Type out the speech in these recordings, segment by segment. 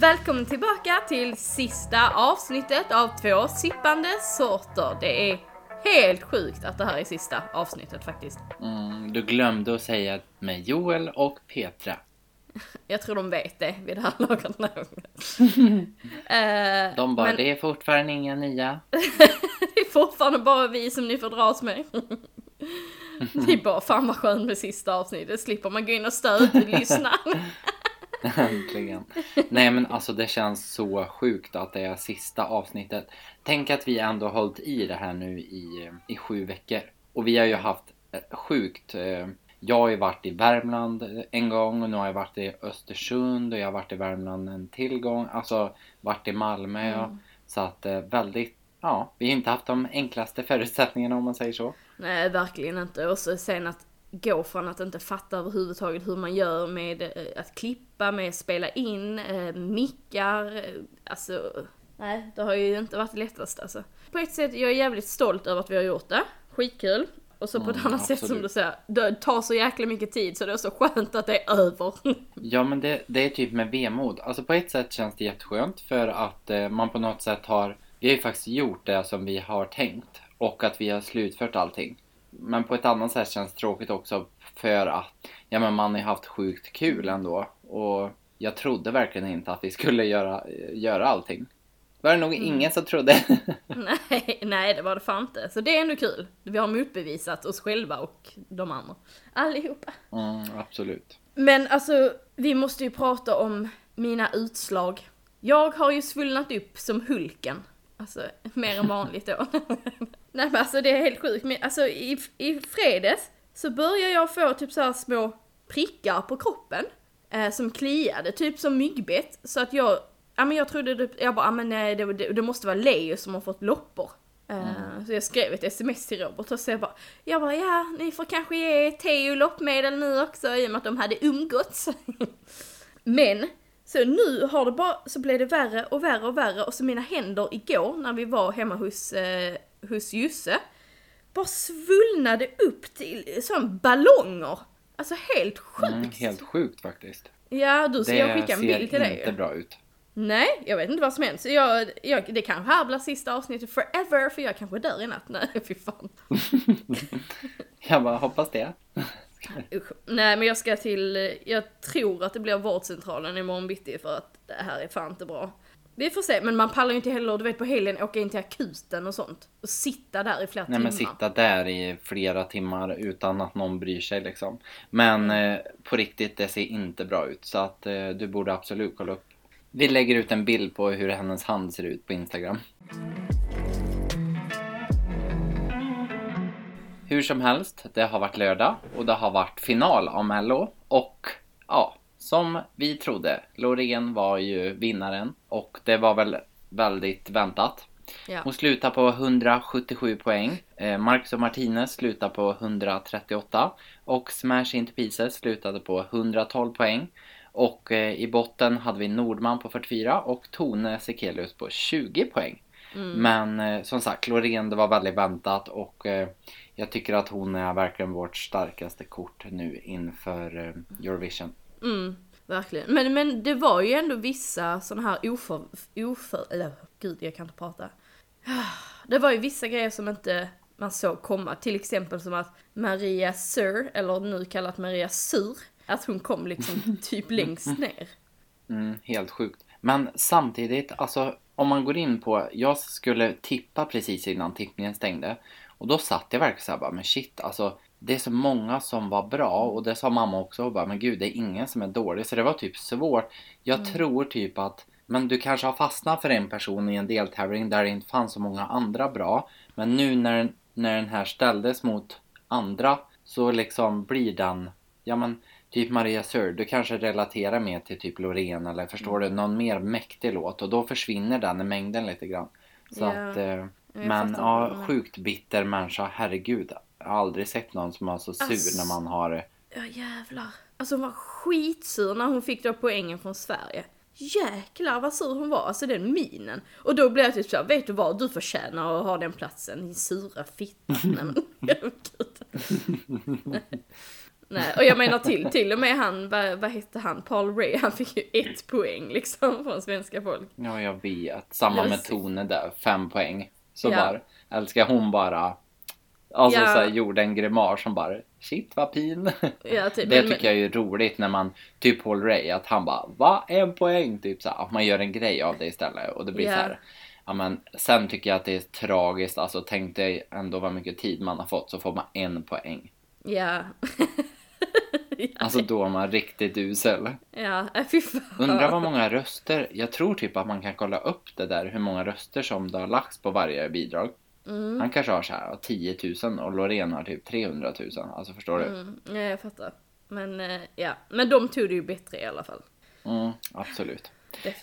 Välkommen tillbaka till sista avsnittet av två sippande sorter. Det är helt sjukt att det här är sista avsnittet faktiskt. Mm, du glömde att säga med Joel och Petra. Jag tror de vet det vid det här laget. Eh, De bara, men det är fortfarande inga nya. det är fortfarande bara vi som ni får dras med. Det är bara fan vad skönt med sista avsnittet, slipper man gå in och stödlyssna. Äntligen. Nej men alltså det känns så sjukt att det är sista avsnittet. Tänk att vi ändå har hållit i det här nu i, i sju veckor. Och vi har ju haft eh, sjukt eh, jag har ju varit i Värmland en gång och nu har jag varit i Östersund och jag har varit i Värmland en till gång. Alltså varit i Malmö. Mm. Så att eh, väldigt, ja, vi har inte haft de enklaste förutsättningarna om man säger så. Nej, verkligen inte. Och så sen att gå från att inte fatta överhuvudtaget hur man gör med eh, att klippa, med att spela in, eh, mickar, eh, alltså... Nej, det har ju inte varit det lättaste alltså. På ett sätt, jag är jävligt stolt över att vi har gjort det. Skitkul. Och så på ett Mm, annat sätt som absolut. du säger, det tar så jäkla mycket tid så det är så skönt att det är över. Ja men det, det är typ med vemod. Alltså på ett sätt känns det jätteskönt för att eh, man på något sätt har Vi har ju faktiskt gjort det som vi har tänkt och att vi har slutfört allting. Men på ett annat sätt känns det tråkigt också för att ja men man har haft sjukt kul ändå och jag trodde verkligen inte att vi skulle göra, göra allting. Var det nog ingen som trodde. nej, nej det var det fan inte. Så det är ändå kul. Vi har motbevisat oss själva och de andra. Allihopa. mm, absolut. Men alltså, vi måste ju prata om mina utslag. Jag har ju svullnat upp som Hulken. Alltså, mer än vanligt då. Nej men alltså det är helt sjukt. Men alltså i, i fredags så började jag få typ så här små prickar på kroppen. Eh, som kliade, typ som myggbett. Så att jag, ja men jag trodde, det, jag bara, men nej, det, det, det måste vara Leo som har fått loppor. Eh, Så jag skrev ett sms till Robert och så jag bara, jag bara ja, ni får kanske ge Teo loppmedel nu också i och med att de hade umgåtts. Men, så nu har det bara, så blev det värre och värre och värre och så mina händer igår när vi var hemma hos, eh, hos Jusse, bara svullnade upp till som ballonger. Alltså helt sjukt. Mm, helt sjukt faktiskt. Ja, du ska jag skicka en bild till ser dig. inte bra ut. Nej, jag vet inte vad som hänt. Så jag, jag, det kanske här blir sista avsnittet forever, för jag kanske dör i natt. Nej, fy fan. Jag bara hoppas det. Usch. Nej, men jag ska till, jag tror att det blir vårdcentralen imorgon bitti för att det här är fan inte bra. Vi får se, men man pallar ju inte heller, du vet på helgen, åka in till akuten och sånt. Och sitta där i flera Nej timmar. men sitta där i flera timmar utan att någon bryr sig liksom. Men eh, på riktigt, det ser inte bra ut. Så att eh, du borde absolut kolla upp. Vi lägger ut en bild på hur hennes hand ser ut på Instagram. Hur som helst, det har varit lördag och det har varit final av Mello. Och ja, som vi trodde, Loreen var ju vinnaren. Och det var väl väldigt väntat. Ja. Hon slutar på 177 poäng. Eh, Marcus och Martinez slutar på 138. Och Smash Into Pieces slutade på 112 poäng. Och eh, i botten hade vi Nordman på 44 och Tone Sekelius på 20 poäng. Men eh, som sagt, Loreen det var väldigt väntat och eh, jag tycker att hon är verkligen vårt starkaste kort nu inför eh, Eurovision. Mm, verkligen. Men, men det var ju ändå vissa sådana här oför... oför eller gud, jag kan inte prata. Det var ju vissa grejer som inte man såg komma. Till exempel som att Maria Sir, eller nu kallat Maria Sur, att hon kom liksom typ längst ner. Mm, helt sjukt. Men samtidigt, alltså om man går in på, jag skulle tippa precis innan tippningen stängde och då satt jag verkligen såhär bara, men shit alltså det är så många som var bra och det sa mamma också och bara, men gud det är ingen som är dålig. Så det var typ svårt. Jag tror typ att, men du kanske har fastnat för en person i en deltävling där det inte fanns så många andra bra. Men nu när, när den här ställdes mot andra så liksom blir den, ja men Typ Maria Sör, du kanske relaterar mer till typ Loreen eller förstår du, någon mer mäktig låt och då försvinner den i mängden lite grann. Så Ja, att, eh, men ja, sjukt bitter människa, herregud. Jag har aldrig sett någon som var så sur Ass. när man har Ja jävlar. Alltså hon var skitsur när hon fick då poängen från Sverige. Jäklar vad sur hon var, alltså den minen. Och då blev jag typ såhär, vet du vad, du förtjänar att ha den platsen, din sura fitta. Nej men, gud. Nej, och jag menar till, till och med han, vad, vad hette han, Paul Ray, han fick ju ett poäng liksom från svenska folk. Ja, jag vet. Samma Jag med Tone där, fem poäng. Så Ja. bara, älskar hon bara, alltså Ja. så här, gjorde en grimas som bara, shit vad pin. Ja, typ. Det men- tycker jag är roligt när man, typ Paul Ray, att han bara, va? En poäng? Typ så här, man gör en grej av det istället. Och det blir Ja. så här, ja men sen tycker jag att det är tragiskt, alltså tänk dig ändå vad mycket tid man har fått så får man en poäng. Ja. Alltså då är man riktigt usel. Ja, äh, fy fan. Undrar vad många röster, jag tror typ att man kan kolla upp det där hur många röster som det har lagts på varje bidrag. Mm. Han kanske har så här 10 000 och Loreen har typ 300 000. Alltså förstår du? Mm, ja, jag fattar. Men eh, ja, men de tog det ju bättre i alla fall. Mm, absolut.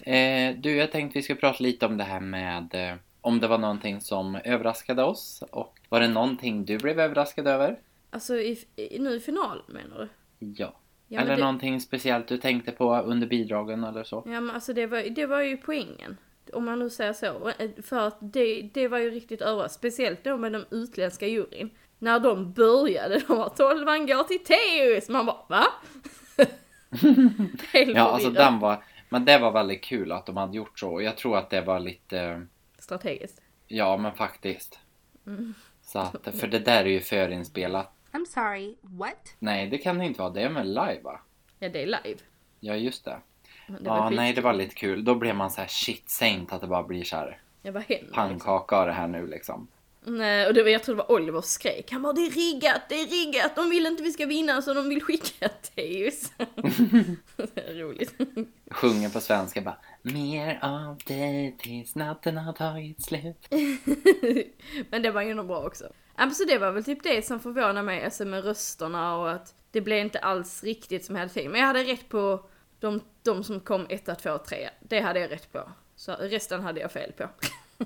Eh, du, jag tänkte vi ska prata lite om det här med eh, om det var någonting som överraskade oss och var det någonting du blev överraskad över? Alltså i, i, nu i final menar du? Ja. Ja, eller det, någonting speciellt du tänkte på under bidragen eller så? Ja men alltså det var, det var ju poängen. Om man nu säger så. Eh, För att det, det var ju riktigt överraskande. Speciellt då med de utländska juryn. När de började, de var 12 man går till Teus. Man bara va? Ja, alltså den var, men det var väldigt kul att de hade gjort så och jag tror att det var lite Strategiskt. Ja, men faktiskt. Mm. Så att, för det där är ju förinspelat. I'm sorry, what? Nej, det kan det inte vara. Det är väl live va? Ja det är live. Ja, just det. Men Det ja, nej, det var lite kul. Då blev man så här shit, säg inte att det bara blir så här Ja vad händer? pannkaka av det här nu liksom. Nej, och det var, jag tror det var Oliver skrek. Han bara det är riggat, det är riggat, de vill inte vi ska vinna så de vill skicka Teus. Roligt. Sjunger på svenska bara Mer av dig tills natten har tagit slut. Men det var ju nog bra också. Ja, så det var väl typ det som förvånade mig, alltså med rösterna och att det blev inte alls riktigt som jag hade tänkt. Men jag hade rätt på de, de som kom 1, 2, 3. Det hade jag rätt på. Så resten hade jag fel på.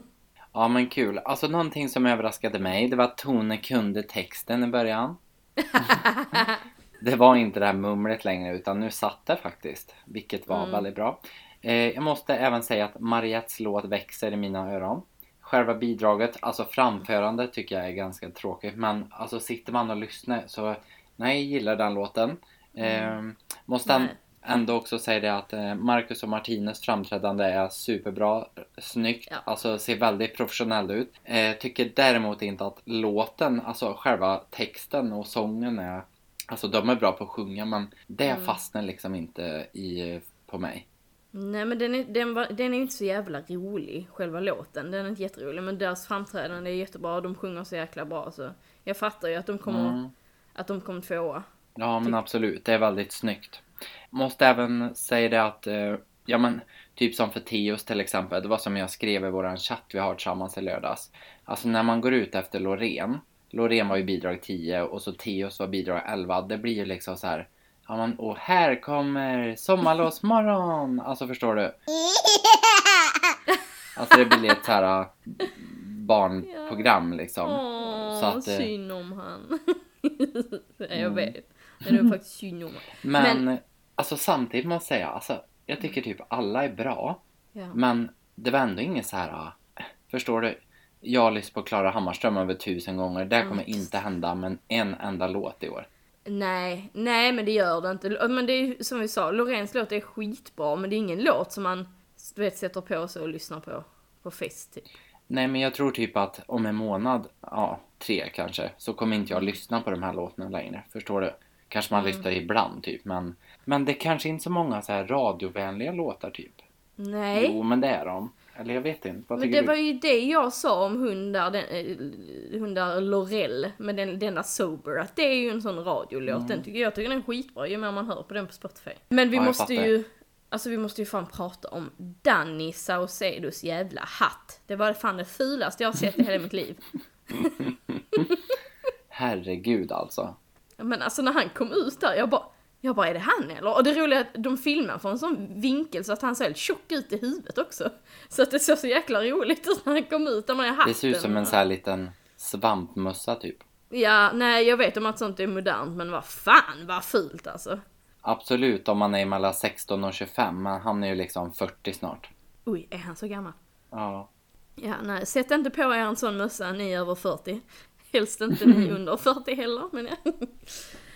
Ja, men kul. Alltså någonting som överraskade mig, det var att Tone kunde texten i början. det var inte det här mumlet längre, utan nu satt det faktiskt. Vilket var Mm. väldigt bra. Eh, jag måste även säga att Mariettes låt växer i mina öron. Själva bidraget, alltså framförandet tycker jag är ganska tråkigt. Men alltså sitter man och lyssnar så, nej, jag gillar den låten. Eh, måste Nej. ändå också säga det att eh, Marcus och Martinez framträdande är superbra, snyggt, Ja. alltså ser väldigt professionell ut. Eh, tycker däremot inte att låten, alltså själva texten och sången är, alltså de är bra på att sjunga men det Mm. fastnar liksom inte i, på mig. Nej men den är, den, var, den är inte så jävla rolig, själva låten. Den är inte jätterolig men deras framträdande är jättebra och de sjunger så jäkla bra så jag fattar ju att de kommer, Mm. att de kommer tvåa. Ja men Tyck- absolut, det är väldigt snyggt. Måste även säga det att, eh, ja men typ som för Teos till exempel, det var som jag skrev i våran chatt vi har tillsammans i lördags. Alltså när man går ut efter Loreen, Loreen var ju bidrag 10 och så Teos var bidrag 11, det blir ju liksom så här. Ja men och här kommer sommarlovsmorgon! Alltså förstår du? Alltså det blir ett så här äh, barnprogram liksom. Åh, Så att, eh, synd om han. Ja, jag Mm. vet. Men det är faktiskt synd om han. Men, Men- alltså samtidigt måste jag säga, alltså, jag tycker typ alla är bra. Ja. Men det var ändå inget så här, äh, förstår du? Jag har lyssnat på Klara Hammarström över tusen gånger. Det kommer Mm. inte hända med en enda låt i år. Nej, nej men det gör det inte. Men det är som vi sa, Loreens låt är skitbra men det är ingen låt som man du vet, sätter på sig och lyssnar på på fest typ. Nej men jag tror typ att om en månad, ja tre kanske, så kommer inte jag lyssna på de här låtarna längre. Förstår du? Kanske man Mm. lyssnar ibland typ men Men det kanske inte så många så här radiovänliga låtar typ. Nej. Jo men det är de. Eller jag vet inte. Vad Men det var du? ju det jag sa om hundar, den, eh, hundar Lorell med den, denna Sober, att det är ju en sån radiolåt. Den tycker jag tycker den är skitbra ju mer man hör på den på Spotify. Men vi Ja, måste fattar. ju, alltså vi måste ju fan prata om Danny Saucedos jävla hatt. Det var fan det fulaste jag har sett i hela mitt liv. Herregud alltså. Men alltså när han kom ut där, jag bara, jag bara är det han eller? Och det roliga är att de filmar från en sån vinkel så att han ser helt tjock ut i huvudet också. Så att det såg så jäkla roligt ut när han kom ut där med den hatten. Det ser ut som en så här liten svampmössa typ. Ja, nej jag vet om att sånt är modernt men vad fan vad fult alltså. Absolut om man är mellan 16 och 25 men han är ju liksom 40 snart. Oj, är han så gammal? Ja. Ja, nej, sätt inte på er en sån mössa, ni är över 40. Helst inte ni under 40 heller, men ja.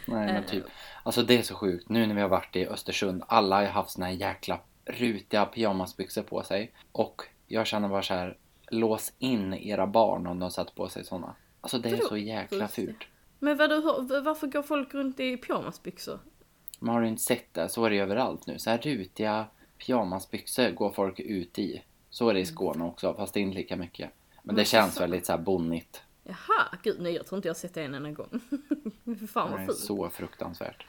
Nej men Eh. typ. Alltså det är så sjukt. Nu när vi har varit i Östersund. Alla har ju haft såna här jäkla rutiga pyjamasbyxor på sig. Och jag känner bara så här. Lås in era barn om de sätter på sig såna. Alltså det är så jäkla fult. Men vadå, varför går folk runt i pyjamasbyxor? Man har ju inte sett det. Så är det överallt nu. Så här rutiga pyjamasbyxor går folk ut i. Så är det i Skåne också. Fast det är inte lika mycket. Men det Men känns fan. väldigt så här bonnigt. Jaha, gud nej jag tror inte jag har sett det en enda gång. Fan Det vad är fult. så fruktansvärt.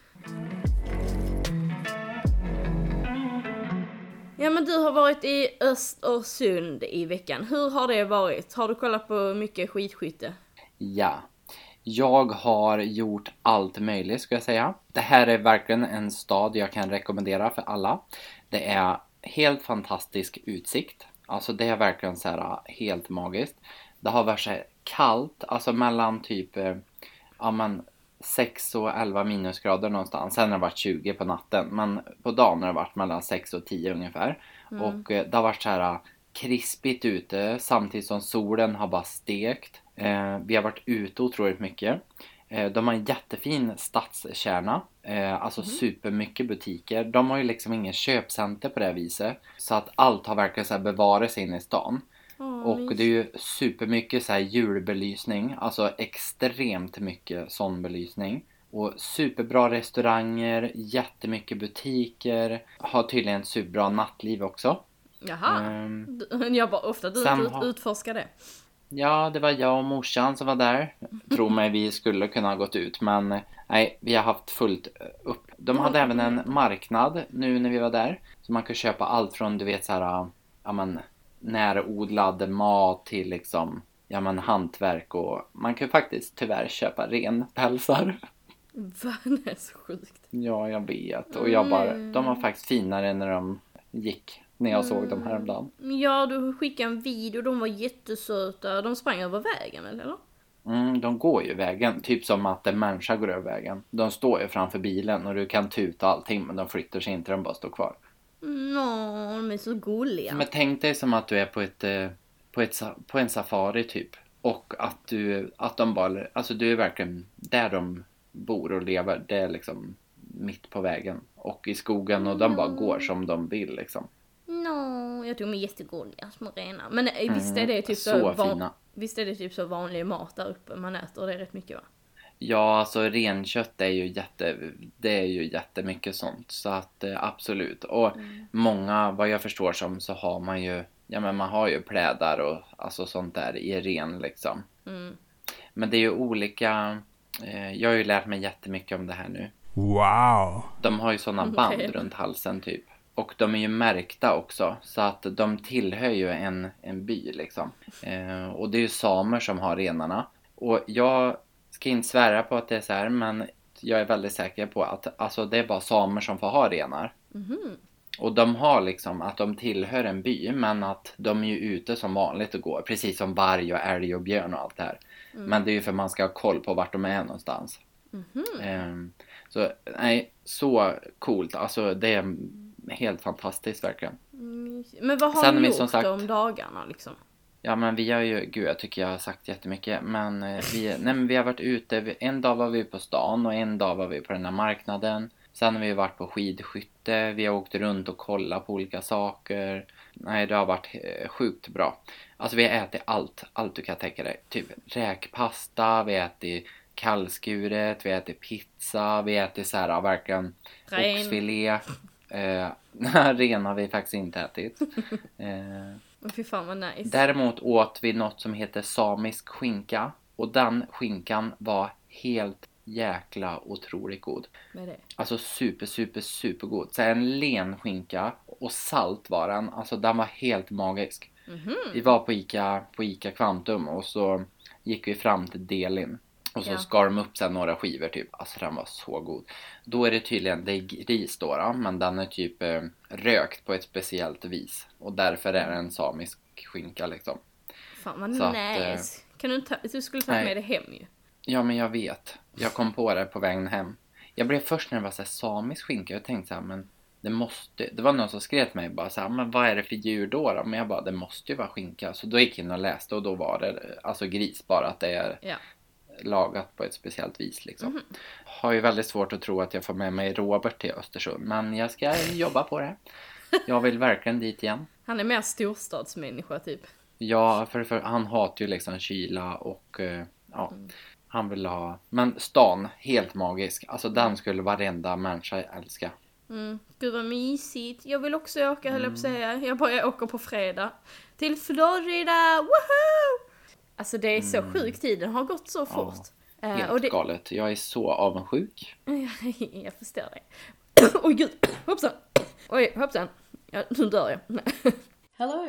Ja men du har varit i Östersund i veckan. Hur har det varit? Har du kollat på mycket skidskytte? Ja. Jag har gjort allt möjligt ska jag säga. Det här är verkligen en stad jag kan rekommendera för alla. Det är helt fantastisk utsikt. Alltså det är verkligen så här ah, helt magiskt. Det har varit så kallt, alltså mellan typ eh, ja, men 6 och 11 minusgrader någonstans. Sen har det varit 20 på natten. Men på dagen har det varit mellan 6 och 10 ungefär. Och eh, det har varit så här krispigt ute samtidigt som solen har bara stekt. Eh, vi har varit ute otroligt mycket. Eh, de har en jättefin stadskärna. Eh, alltså supermycket butiker. De har ju liksom ingen köpcenter på det viset. Så att allt har verkligen så här bevarats in i stan. Och det är ju supermycket så här julbelysning, alltså extremt mycket sån belysning. Och superbra restauranger, jättemycket butiker, har tydligen superbra nattliv också. Jaha. Du- Jag bara ofta du ut, har- utforskar det. ja, det var jag och morsan som var där. Tror mig, vi skulle kunna ha gått ut men nej, vi har haft fullt upp. De hade även en marknad nu när vi var där. Så man kan köpa allt från du vet så här, ja men närodlad mat till liksom ja men hantverk och man kan faktiskt tyvärr köpa renpälsar. Va? Det är så sjukt. Ja, jag vet. Och jag bara, de var faktiskt finare när de gick. När jag såg dem häromdagen. Ja, du skickade en video, de var jättesöta. De sprang över vägen eller? Mm, de går ju vägen, typ som att en människa går över vägen. De står ju framför bilen och du kan tuta allting men de flyttar sig inte, de bara står kvar. Nå, de är så gulliga. Men tänk dig som att du är på ett, eh, på ett, på en safari typ. Och att du, att de bara, alltså du är verkligen där de bor och lever. Det är liksom mitt på vägen. Och i skogen och de bara går som de vill liksom. Nå, jag tycker de är jättegulliga, små renar. Men eh, visst är det typ så, så van-. Visst är det typ så vanlig mat där uppe, man äter det rätt mycket va? Ja, alltså renkött är ju jätte, det är ju jättemycket sånt. Så att eh, absolut. Och många, vad jag förstår som, så har man ju, ja men man har ju plädar och alltså sånt där i ren liksom. Mm. Men det är ju olika, eh, jag har ju lärt mig jättemycket om det här nu. Wow. De har ju sådana band Okej. runt halsen typ. Och de är ju märkta också. Så att de tillhör ju en, en by liksom. Eh, och det är ju samer som har renarna. Och jag ska inte svära på att det är så här men jag är väldigt säker på att alltså, det är bara samer som får ha renar. Mhm. Och de har liksom att de tillhör en by men att de är ju ute som vanligt och går. Precis som varg och älg och björn och allt det här. Men det är ju för att man ska ha koll på vart de är någonstans. Ehm, så nej, så coolt. Alltså det är helt fantastiskt verkligen. Mysigt. Men vad har Sen vi gjort sagt- om dagarna liksom? Ja men vi har ju, gud jag tycker jag har sagt jättemycket men, eh, vi, nej, men vi har varit ute, en dag var vi på stan och en dag var vi på den här marknaden. Sen har vi varit på skidskytte, vi har åkt runt och kollat på olika saker. Nej det har varit eh, sjukt bra. Alltså vi har ätit allt, allt du kan tänka dig. Typ räkpasta, vi har ätit kallskuret, vi har ätit pizza, vi har ätit så här verkligen Ren. oxfilé. Eh, ren har vi faktiskt inte ätit. Eh, Fy fan vad nice. Däremot åt vi något som heter samisk skinka. Och den skinkan var helt jäkla otroligt god. Med det. Alltså super, super, super god. Så en len skinka och salt var den. Alltså den var helt magisk. Mhm. Vi var på Ica, på Ica Kvantum och så gick vi fram till Delin. Och så Ja. skar de upp sen några skivor typ. Alltså den var så god. Då är det tydligen, det är gris då, då men den är typ eh, rökt på ett speciellt vis. Och därför är det en samisk skinka liksom. Fan vad Så att, nice. kan du ta, du skulle ta nej. med det hem ju. Ja men jag vet. Jag kom på det på vägen hem. Jag blev först när det var så här samisk skinka. Jag tänkte så här, men det måste. Det var någon som skrev till mig bara så här, men vad är det för djur då? då? Men jag bara, det måste ju vara skinka. Så då gick jag in och läste och då var det alltså gris bara att det är Ja. Lagat på ett speciellt vis liksom. Har ju väldigt svårt att tro att jag får med mig Robert till Östersund, men jag ska jobba på det. Jag vill verkligen dit igen. Han är mer storstadsmänniska typ. Ja, för, för han hatar ju liksom kyla och eh, ja, han vill ha... Men stan, helt magisk. Alltså den skulle varenda människa älska. Mm. Gud vad mysigt. Jag vill också åka höll jag på att säga. Jag bara jag åker på fredag. Till Florida! Woho! Alltså det är så sjukt, tiden har gått så fort. Eh, Helt och det, galet. Jag är så avundsjuk. jag förstår dig. Oj gud, hoppsan! Oj, hoppsan. Ja, nu dör jag. Hello,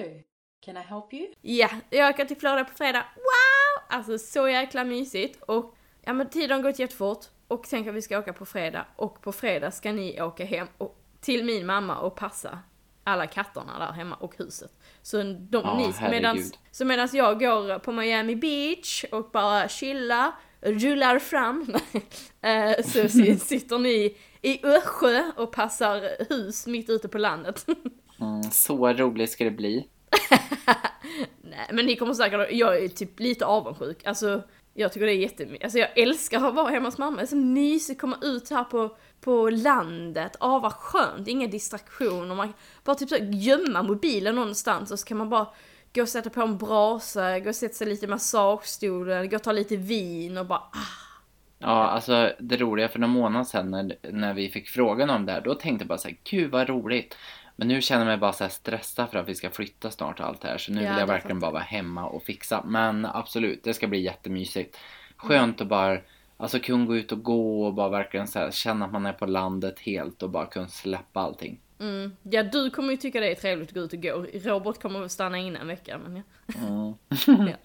can I help you? ja, jag åker till Florida på fredag. Wow! Alltså så jäkla mysigt. Och ja men tiden har gått jättefort. Och sen kan vi ska åka på fredag. Och på fredag ska ni åka hem och, till min mamma och passa alla katterna där hemma och huset. Så, de, Ja, ni, medans, så medans jag går på Miami Beach och bara chillar, rullar fram, eh, så si- sitter ni i Örsjö och passar hus mitt ute på landet. Mm, så roligt ska det bli. Nej men ni kommer säkert, jag är typ lite avundsjuk. Alltså jag tycker det är jättemysigt. Alltså jag älskar att vara hemma hos mamma. Det är så mysigt att komma ut här på, på landet. Ah vad skönt, inga distraktioner. Man bara typ så gömma mobilen någonstans och så kan man bara gå och sätta på en brasa, gå och sätta sig lite i massagestolen, gå och ta lite vin och bara ah. Ja, alltså det roliga för några månader sedan när, när vi fick frågan om det här, då tänkte jag bara så här, gud vad roligt. Men nu känner jag mig bara så här stressad för att vi ska flytta snart och allt det här. Så nu Ja, vill jag verkligen bara vara hemma och fixa. Men absolut, det ska bli jättemysigt. Skönt att bara, alltså kunna gå ut och gå och bara verkligen så här, känna att man är på landet helt och bara kunna släppa allting. Mm. Ja du kommer ju tycka det är trevligt att gå ut och gå. Robert kommer väl stanna inne en vecka men ja. Ja.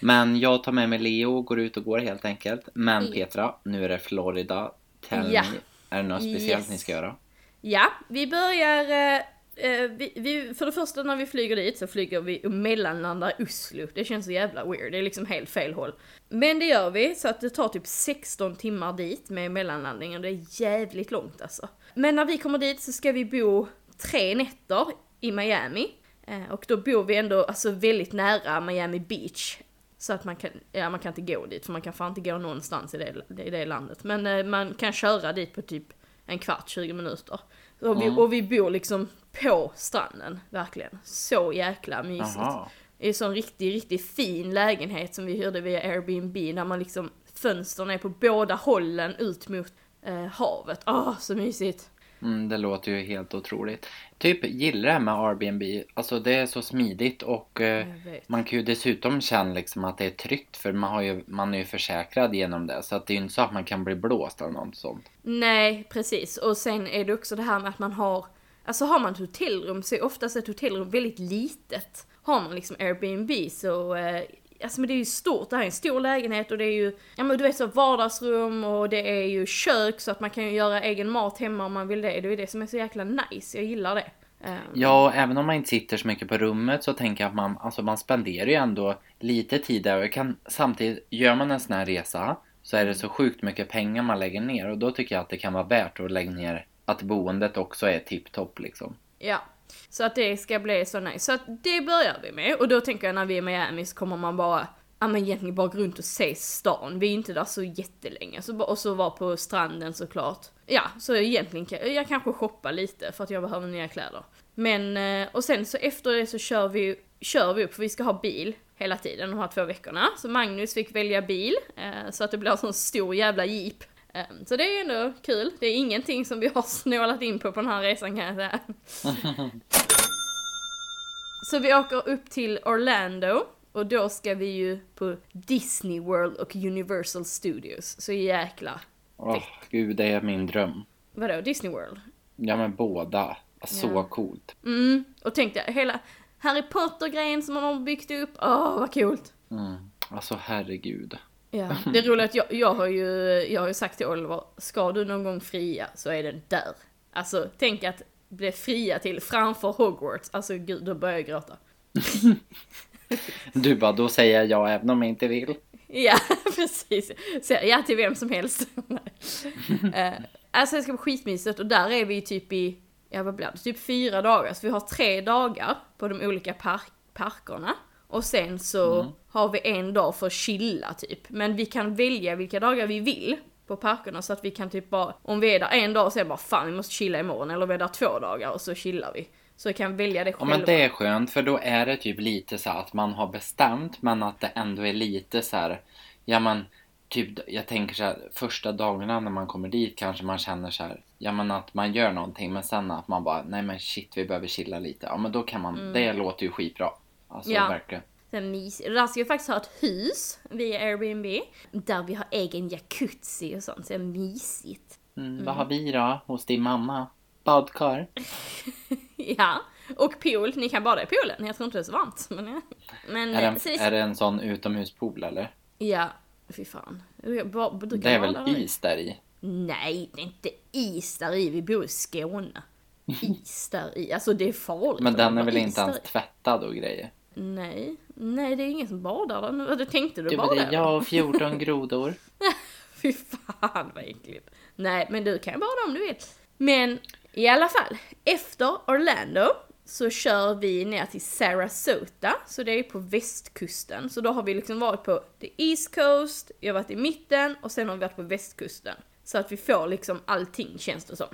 Men jag tar med mig Leo och går ut och går helt enkelt. Men Ja. Petra, nu är det Florida. Tell Ja. är det något speciellt Yes. ni ska göra? Ja, vi börjar... Eh, vi, vi, för det första när vi flyger dit så flyger vi och mellanlandar i Oslo. Det känns så jävla weird, det är liksom helt fel håll. Men det gör vi, så att det tar typ 16 timmar dit med mellanlandningen. Det är jävligt långt alltså. Men när vi kommer dit så ska vi bo tre nätter i Miami. Eh, och då bor vi ändå alltså väldigt nära Miami Beach. Så att man kan, ja man kan inte gå dit för man kan fan inte gå någonstans i det, i det landet. Men eh, man kan köra dit på typ en kvart, 20 minuter. Och vi, Mm. och vi bor liksom på stranden, verkligen. Så jäkla mysigt. Jaha. I en sån riktigt, riktigt fin lägenhet som vi hyrde via Airbnb där man liksom fönstren är på båda hållen ut mot eh, havet. Åh, så mysigt. Mm, det låter ju helt otroligt. Typ gillar det med Airbnb. Alltså det är så smidigt och eh, man kan ju dessutom känna liksom att det är tryggt för man, har ju, man är ju försäkrad genom det. Så att det är ju inte så att man kan bli blåst eller något sånt. Nej, precis. Och sen är det också det här med att man har, alltså har man ett hotellrum så är oftast ett hotellrum väldigt litet. Har man liksom Airbnb så, eh, alltså men det är ju stort, det här är en stor lägenhet och det är ju, ja men du vet så vardagsrum och det är ju kök så att man kan ju göra egen mat hemma om man vill det. Det är ju det som är så jäkla nice, jag gillar det. Eh, Ja, och även om man inte sitter så mycket på rummet så tänker jag att man, alltså man spenderar ju ändå lite tid där. Och kan, samtidigt, gör man en sån här resa så är det så sjukt mycket pengar man lägger ner. Och då tycker jag att det kan vara värt att lägga ner att boendet också är tipptopp liksom. Ja, så att det ska bli så nice. Så att det börjar vi med. Och då tänker jag när vi är i Miami så kommer man bara, ja men egentligen bara gå runt och se stan. Vi är inte där så jättelänge. Så, och så vara på stranden såklart. Ja, så egentligen kan jag kanske shoppa lite för att jag behöver nya kläder. Men, eh, och sen så efter det så kör vi, kör vi upp, för vi ska ha bil hela tiden de här två veckorna. Så Magnus fick välja bil, eh, så att det blir en sån stor jävla jeep. Eh, Så det är ändå kul. Det är ingenting som vi har snålat in på på den här resan kan jag säga. Så vi åker upp till Orlando och då ska vi ju på Disney World och Universal Studios. Så jäkla... Åh, gud, det är min dröm. Vadå, Disney World? Ja, men båda. Så Ja. coolt. Mm, och tänk dig hela Harry Potter-grejen som man har byggt upp. Åh, vad coolt! Mm. Alltså herregud. Ja, det är roligt att jag, jag har ju, jag har ju sagt till Oliver, ska du någon gång fria så är den där. Alltså, tänk att bli fria till framför Hogwarts. Alltså gud, då börjar jag gråta. Du bara, då säger jag ja även om jag inte vill. Ja, precis. Säger ja till vem som helst. Eh, alltså det ska vara skitmysigt och där är vi typ i, ja vad blir det, typ fyra dagar. Så vi har tre dagar på de olika park parkerna. Och sen så Mm. har vi en dag för att chilla typ. Men vi kan välja vilka dagar vi vill på parkerna så att vi kan typ bara, om vi är där en dag och sen bara fan vi måste chilla imorgon eller vi är där två dagar och så chillar vi. Så vi kan välja det Ja själva. men det är skönt för då är det typ lite så att man har bestämt men att det ändå är lite så här. Ja men typ jag tänker så här första dagarna när man kommer dit kanske man känner så här. Ja men att man gör någonting men sen att man bara nej men shit vi behöver chilla lite. Ja men då kan man, det låter ju skitbra. Alltså Mm. Ja. verkligen. Där ska vi faktiskt ha ett hus via Airbnb. Där vi har egen jacuzzi och sånt, så det är mysigt. Mm, Vad har vi då hos din mamma? Badkar? Ja, och pool. Ni kan bada i poolen. Jag tror inte det är så varmt. Men, men Är det, en, det- är det en sån utomhuspool eller? Ja, fy fan. Det är väl där i. is där i? Nej, det är inte is där i. Vi bor i Skåne. Is där i. Alltså det är farligt. Men den är väl inte ens tvättad och grejer? Nej, nej det är ingen som badar där. nu. Du tänkte du Du, bada? det jag och 14 grodor. Fy fan vad äckligt. Nej, men du kan bada om du vill. Men i alla fall, efter Orlando så kör vi ner till Sarasota, så det är på västkusten. Så då har vi liksom varit på the East Coast, vi har varit i mitten och sen har vi varit på västkusten. Så att vi får liksom allting känns det som.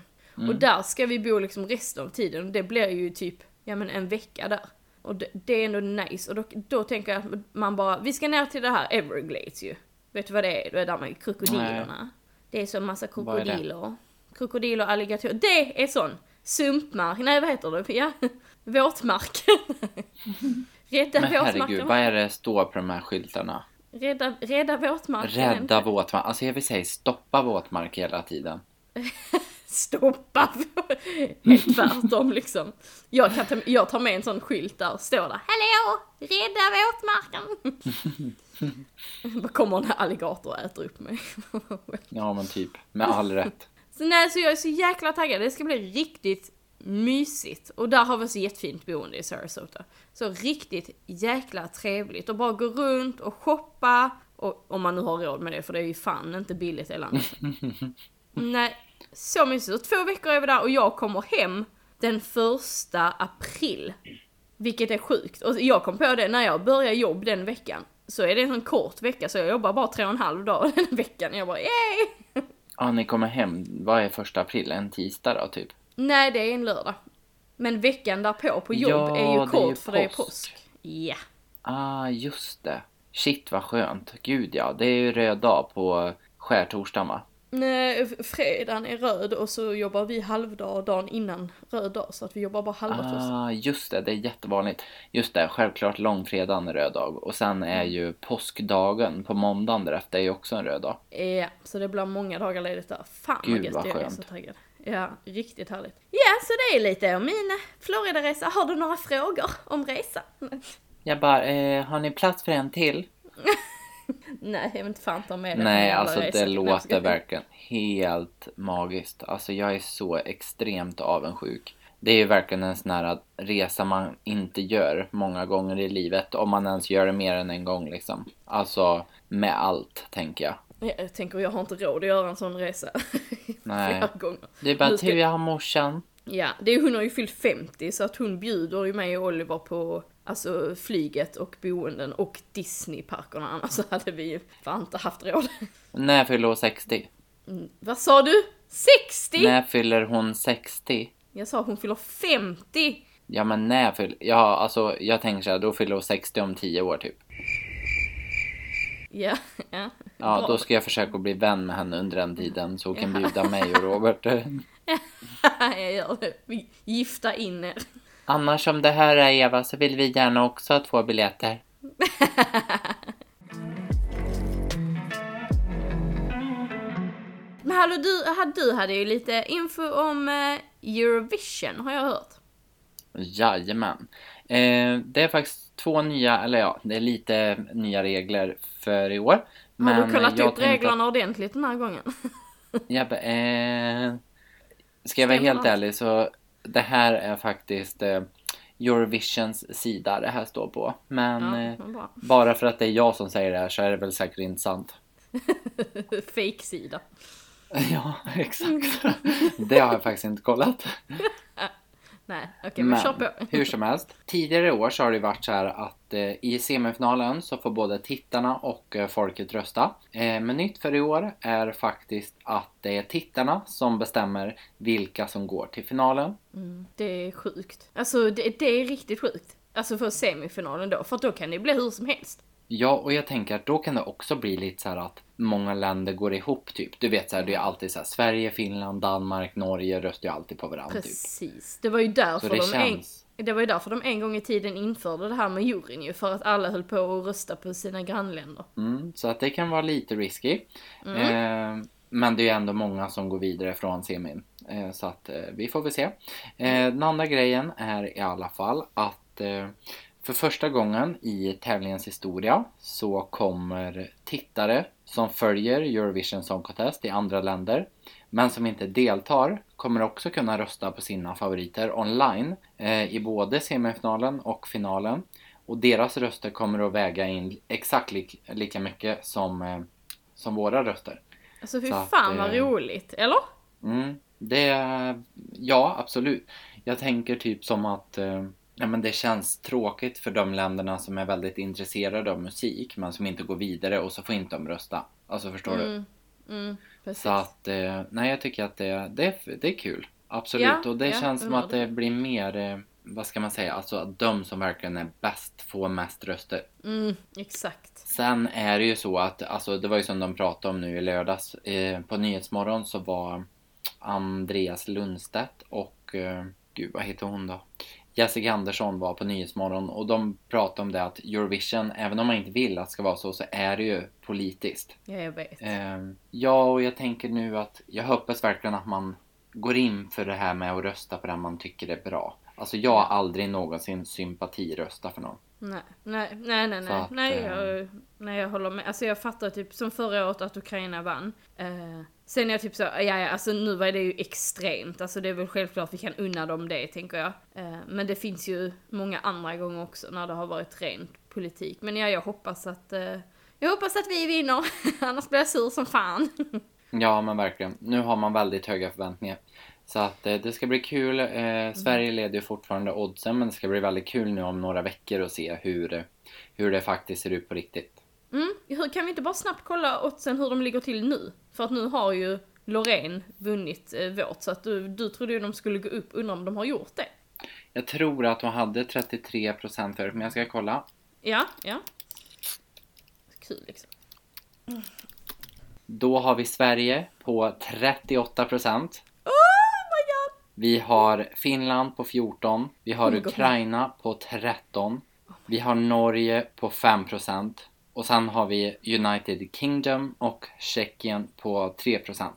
Och där ska vi bo liksom resten av tiden och det blir ju typ, ja men en vecka där. Och det, det är ändå nice och då, då tänker jag att man bara, vi ska ner till det här Everglades ju. Vet du vad det är? Det är där med krokodilerna. Det är så massa krokodiler. Krokodiler och alligatorer. Det är sån sumpmark, nej vad heter det? Ja, våtmark. Rädda Men herregud, våtmarken. vad är det står på de här skyltarna? Rädda, rädda våtmarken. Rädda våtmark. Alltså jag vill säga stoppa våtmark hela tiden. Stoppa! Helt tvärtom liksom. Jag, kan ta, jag tar med en sån skylt där står där. Hallå! Rädda våtmarken! Bara kommer en alligator och äter upp mig. Ja men typ, med all rätt. Så nej, så jag är så jäkla taggad. Det ska bli riktigt mysigt. Och där har vi så jättefint boende i Sarasota. Så riktigt jäkla trevligt. Och bara gå runt och shoppa. Och, om man nu har råd med det, för det är ju fan inte billigt i landet. nej, så mysigt. Och två veckor är vi där och jag kommer hem den första april. Vilket är sjukt. Och jag kom på det när jag började jobb den veckan. Så är det en sån kort vecka, så jag jobbar bara tre och en halv dag den veckan. Jag bara yay! Ja, ni kommer hem, vad är första april? En tisdag då typ? Nej, det är en lördag. Men veckan därpå på jobb Ja, är det ju är kort ju för det är påsk. påsk. Ja. Ah, just det. Shit vad skönt. Gud ja, det är ju röd dag på skärtorsdagen va? Fredagen är röd och så jobbar vi halvdag dagen innan röd dag. Så att vi jobbar bara halva först. Ah, just det, det är jättevanligt. Just det, självklart långfredagen är röd dag. Och sen är ju påskdagen på måndagen därefter är ju också en röd dag. Ja, så det blir många dagar ledigt där. Fan Gud, vad gött, jag är så taggad. Ja, riktigt härligt. Ja, så det är lite om min Florida-resa. Har du några frågor om resan? Jag bara, eh, har ni plats för en till? Nej, jag vill inte fan ta med det Nej, alltså det jag låter verkligen helt magiskt. Alltså jag är så extremt avundsjuk. Det är ju verkligen en sån här resa man inte gör många gånger i livet. Om man ens gör det mer än en gång liksom. Alltså med allt, tänker jag. Ja, Jag tänker, jag har inte råd att göra en sån resa. Nej. Flera gånger. Det är bara tur jag har morsan. Ja, det är, hon har ju fyllt 50 så att hon bjuder ju mig och Oliver på alltså flyget och boenden och Disneyparkerna annars hade vi ju fan inte haft råd. När fyller hon 60? Mm, vad sa du? 60? När fyller hon 60? Jag sa hon fyller 50! Ja men när fyller... Ja alltså jag tänker så här, då fyller hon 60 om 10 år typ. Ja, ja. Ja, Bra. då ska jag försöka bli vän med henne under den tiden så hon kan bjuda mig och Robert. jag gör det. Gifta in er. Annars om det här är Eva så vill vi gärna också ha två biljetter. Men hallå du, du hade ju lite info om eh, Eurovision har jag hört. Jajamän. Eh, det är faktiskt två nya, eller ja, det är lite nya regler för i år. Har du kollat upp reglerna ordentligt den här gången? Att, ja, eh, ska jag vara helt ärlig så det här är faktiskt eh, Eurovisions sida det här står på. Men Ja, eh, bara för att det är jag som säger det här så är det väl säkert inte sant. Fake-sida. Ja, exakt. Det har jag faktiskt inte kollat. Nej, okej men kör på. hur som helst. Tidigare år så har det varit så här att eh, i semifinalen så får både tittarna och eh, folket rösta. Eh, men nytt för i år är faktiskt att det är tittarna som bestämmer vilka som går till finalen. Mm, det är sjukt. Alltså det, det är riktigt sjukt. Alltså för semifinalen då, för då kan det bli hur som helst. Ja, och jag tänker att då kan det också bli lite så här att många länder går ihop typ. Du vet så här, det är alltid så här Sverige, Finland, Danmark, Norge röstar ju alltid på varandra typ. Precis. Det var ju därför Så det de känns... en, det var ju därför de en gång i tiden införde det här med juryn ju, för att alla höll på att rösta på sina grannländer. Mm, så att det kan vara lite risky. Mm. Eh, men det är ju ändå många som går vidare från semin. Eh, så att eh, vi får väl se. Eh, den andra grejen är i alla fall att eh, för första gången i tävlingens historia så kommer tittare som följer Eurovision Song Contest i andra länder men som inte deltar kommer också kunna rösta på sina favoriter online eh, i både semifinalen och finalen. Och deras röster kommer att väga in exakt lik, lika mycket som, eh, som våra röster. Alltså fy Så att, fan vad eh, roligt, eller? Mm, det, ja absolut. Jag tänker typ som att eh, ja, men det känns tråkigt för de länderna som är väldigt intresserade av musik men som inte går vidare och så får inte de rösta. Alltså förstår du? Mm, mm, precis. Så att, eh, nej jag tycker att det, det, det är kul. Absolut. Ja, och det ja, känns som att det blir mer, eh, vad ska man säga, alltså att de som verkligen är bäst får mest röster. Mm, exakt. Sen är det ju så att, alltså det var ju som de pratade om nu i lördags. Eh, på Nyhetsmorgon så var Andreas Lundstedt och, eh, gud vad heter hon då? Jessica Andersson var på Nyhetsmorgon och de pratade om det att Eurovision, även om man inte vill att det ska vara så, så är det ju politiskt. Ja, jag vet. Eh, ja, och jag tänker nu att jag hoppas verkligen att man går in för det här med att rösta på den man tycker är bra. Alltså jag har aldrig någonsin sympatiröstat för någon. Nej, nej, nej, nej, nej, att, nej, eh, jag, nej, jag håller med. Alltså jag fattar typ som förra året att Ukraina vann. Eh, sen är jag typ så, ja, ja, alltså nu var det ju extremt. Alltså det är väl självklart vi kan unna dem det, tänker jag. Eh, men det finns ju många andra gånger också när det har varit ren politik. Men ja, jag hoppas att, eh, jag hoppas att vi vinner. Annars blir jag sur som fan. Ja, men verkligen. Nu har man väldigt höga förväntningar. Så att eh, det ska bli kul. Eh, Sverige leder ju fortfarande oddsen, men det ska bli väldigt kul nu om några veckor att se hur, hur det faktiskt ser ut på riktigt. Mm, hur kan vi inte bara snabbt kolla oddsen hur de ligger till nu? För att nu har ju Loreen vunnit eh, vårt, så att du, du trodde ju de skulle gå upp, undrar om de har gjort det? Jag tror att de hade 33% förut, men jag ska kolla. Ja, ja. Kul liksom. Då har vi Sverige på 38%. Oh my god! Vi har Finland på 14. Vi har Oh. Ukraina på 13. Vi har Norge på 5%. Och sen har vi United Kingdom och Tjeckien på 3%.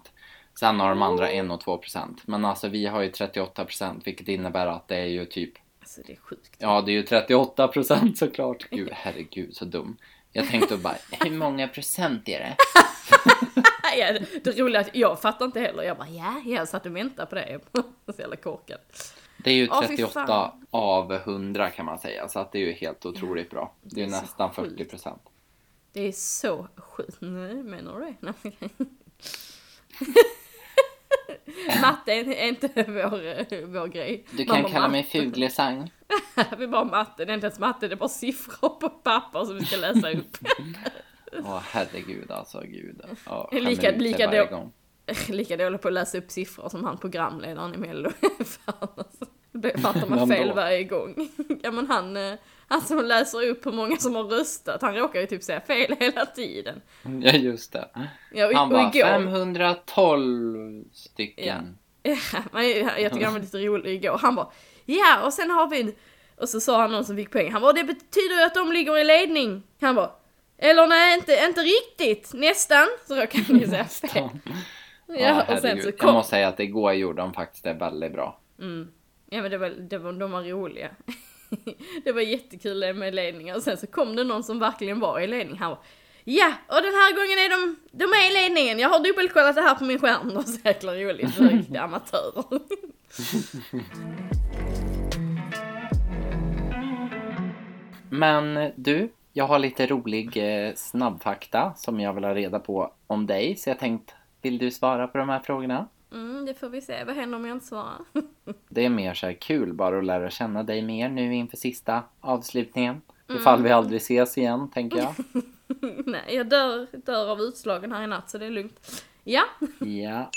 Sen har de andra 1 och 2%. Men alltså vi har ju 38% vilket innebär att det är ju typ Alltså det är sjukt. Ja, det är ju 38% såklart. Gud, herregud så dum. Jag tänkte bara, hur många procent är det? ja, det, roliga är att jag fattar inte heller. Jag bara ja, jag satt och väntade på det. Så jävla korkad. Det är ju Åh, fy 38 fan. av 100 kan man säga, så att det är ju helt otroligt bra. Det är Det är nästan sjukt. 40%. Det är så sjukt. Nej, menar du det? Matte är inte vår, vår grej. Du kan kalla mig matte. Fuglesang. Vi är bara matte, det är inte ens matte, det är bara siffror på papper som vi ska läsa upp. Åh herregud alltså, gud. Ja, Lika- lika då- gång. Lika dålig på att läsa upp siffror som han programledaren i Mello. Fan alltså. Det fattar man fel varje gång. Ja men han, eh, han som läser upp hur många som har röstat, han råkar ju typ säga fel hela tiden. Ja, just det. Ja, och, Han bara, igår, 512 stycken. Ja, men jag jag tycker han var lite rolig igår. Han bara ja och sen har vi en... Och så sa han någon som fick poäng. Han bara det betyder ju att de ligger i ledning. Han bara eller nej inte, inte riktigt, nästan. Så råkade han ju säga fel. Ja, Ja, och sen så Jag kom... måste säga att igår gjorde de faktiskt det väldigt bra. Mm. Ja men det var, det var, de var roliga. det var jättekul det med ledningar. Och sen så kom det någon som verkligen var i ledning. Han var, Ja, och den här gången är de, de är i ledningen. Jag har dubbelkollat det här på min skärm. Det var så jäkla roligt. Riktiga amatörer. Men du, jag har lite rolig eh, snabbfakta som jag vill ha reda på om dig. Så jag tänkt, vill du svara på de här frågorna? Mm, det får vi se. Vad händer om jag inte svarar? Det är mer så här kul bara att lära känna dig mer nu inför sista avslutningen. Ifall vi aldrig ses igen, tänker jag. Nej, jag dör, dör av utslagen här i natt så det är lugnt. Ja, Ja.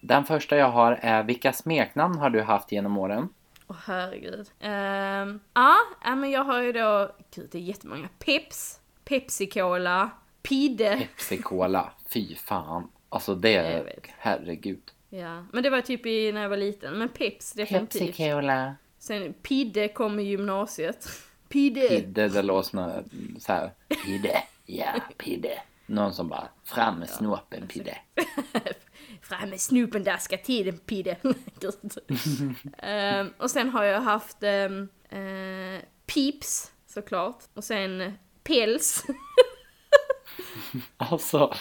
Den första jag har är vilka smeknamn har du haft genom åren? Åh herregud. Ehm, ja, ja, men jag har ju då, gud det är jättemånga. Peps, Pepsi-Cola, Pidde. Pepsi Cola, fy fan. Alltså det herregud. Ja, men det var typ i, när jag var liten. Men Peps definitivt. Cola. Sen Pidde kom i gymnasiet. Pidde. Pidde, det låter som så här. Pidde, ja, pidde. Någon som bara, fram med snopen pidde. Fram med snopen där ska tiden Pidde. Ehm, och sen har jag haft um, Peeps såklart. Och sen eh, Päls. Alltså,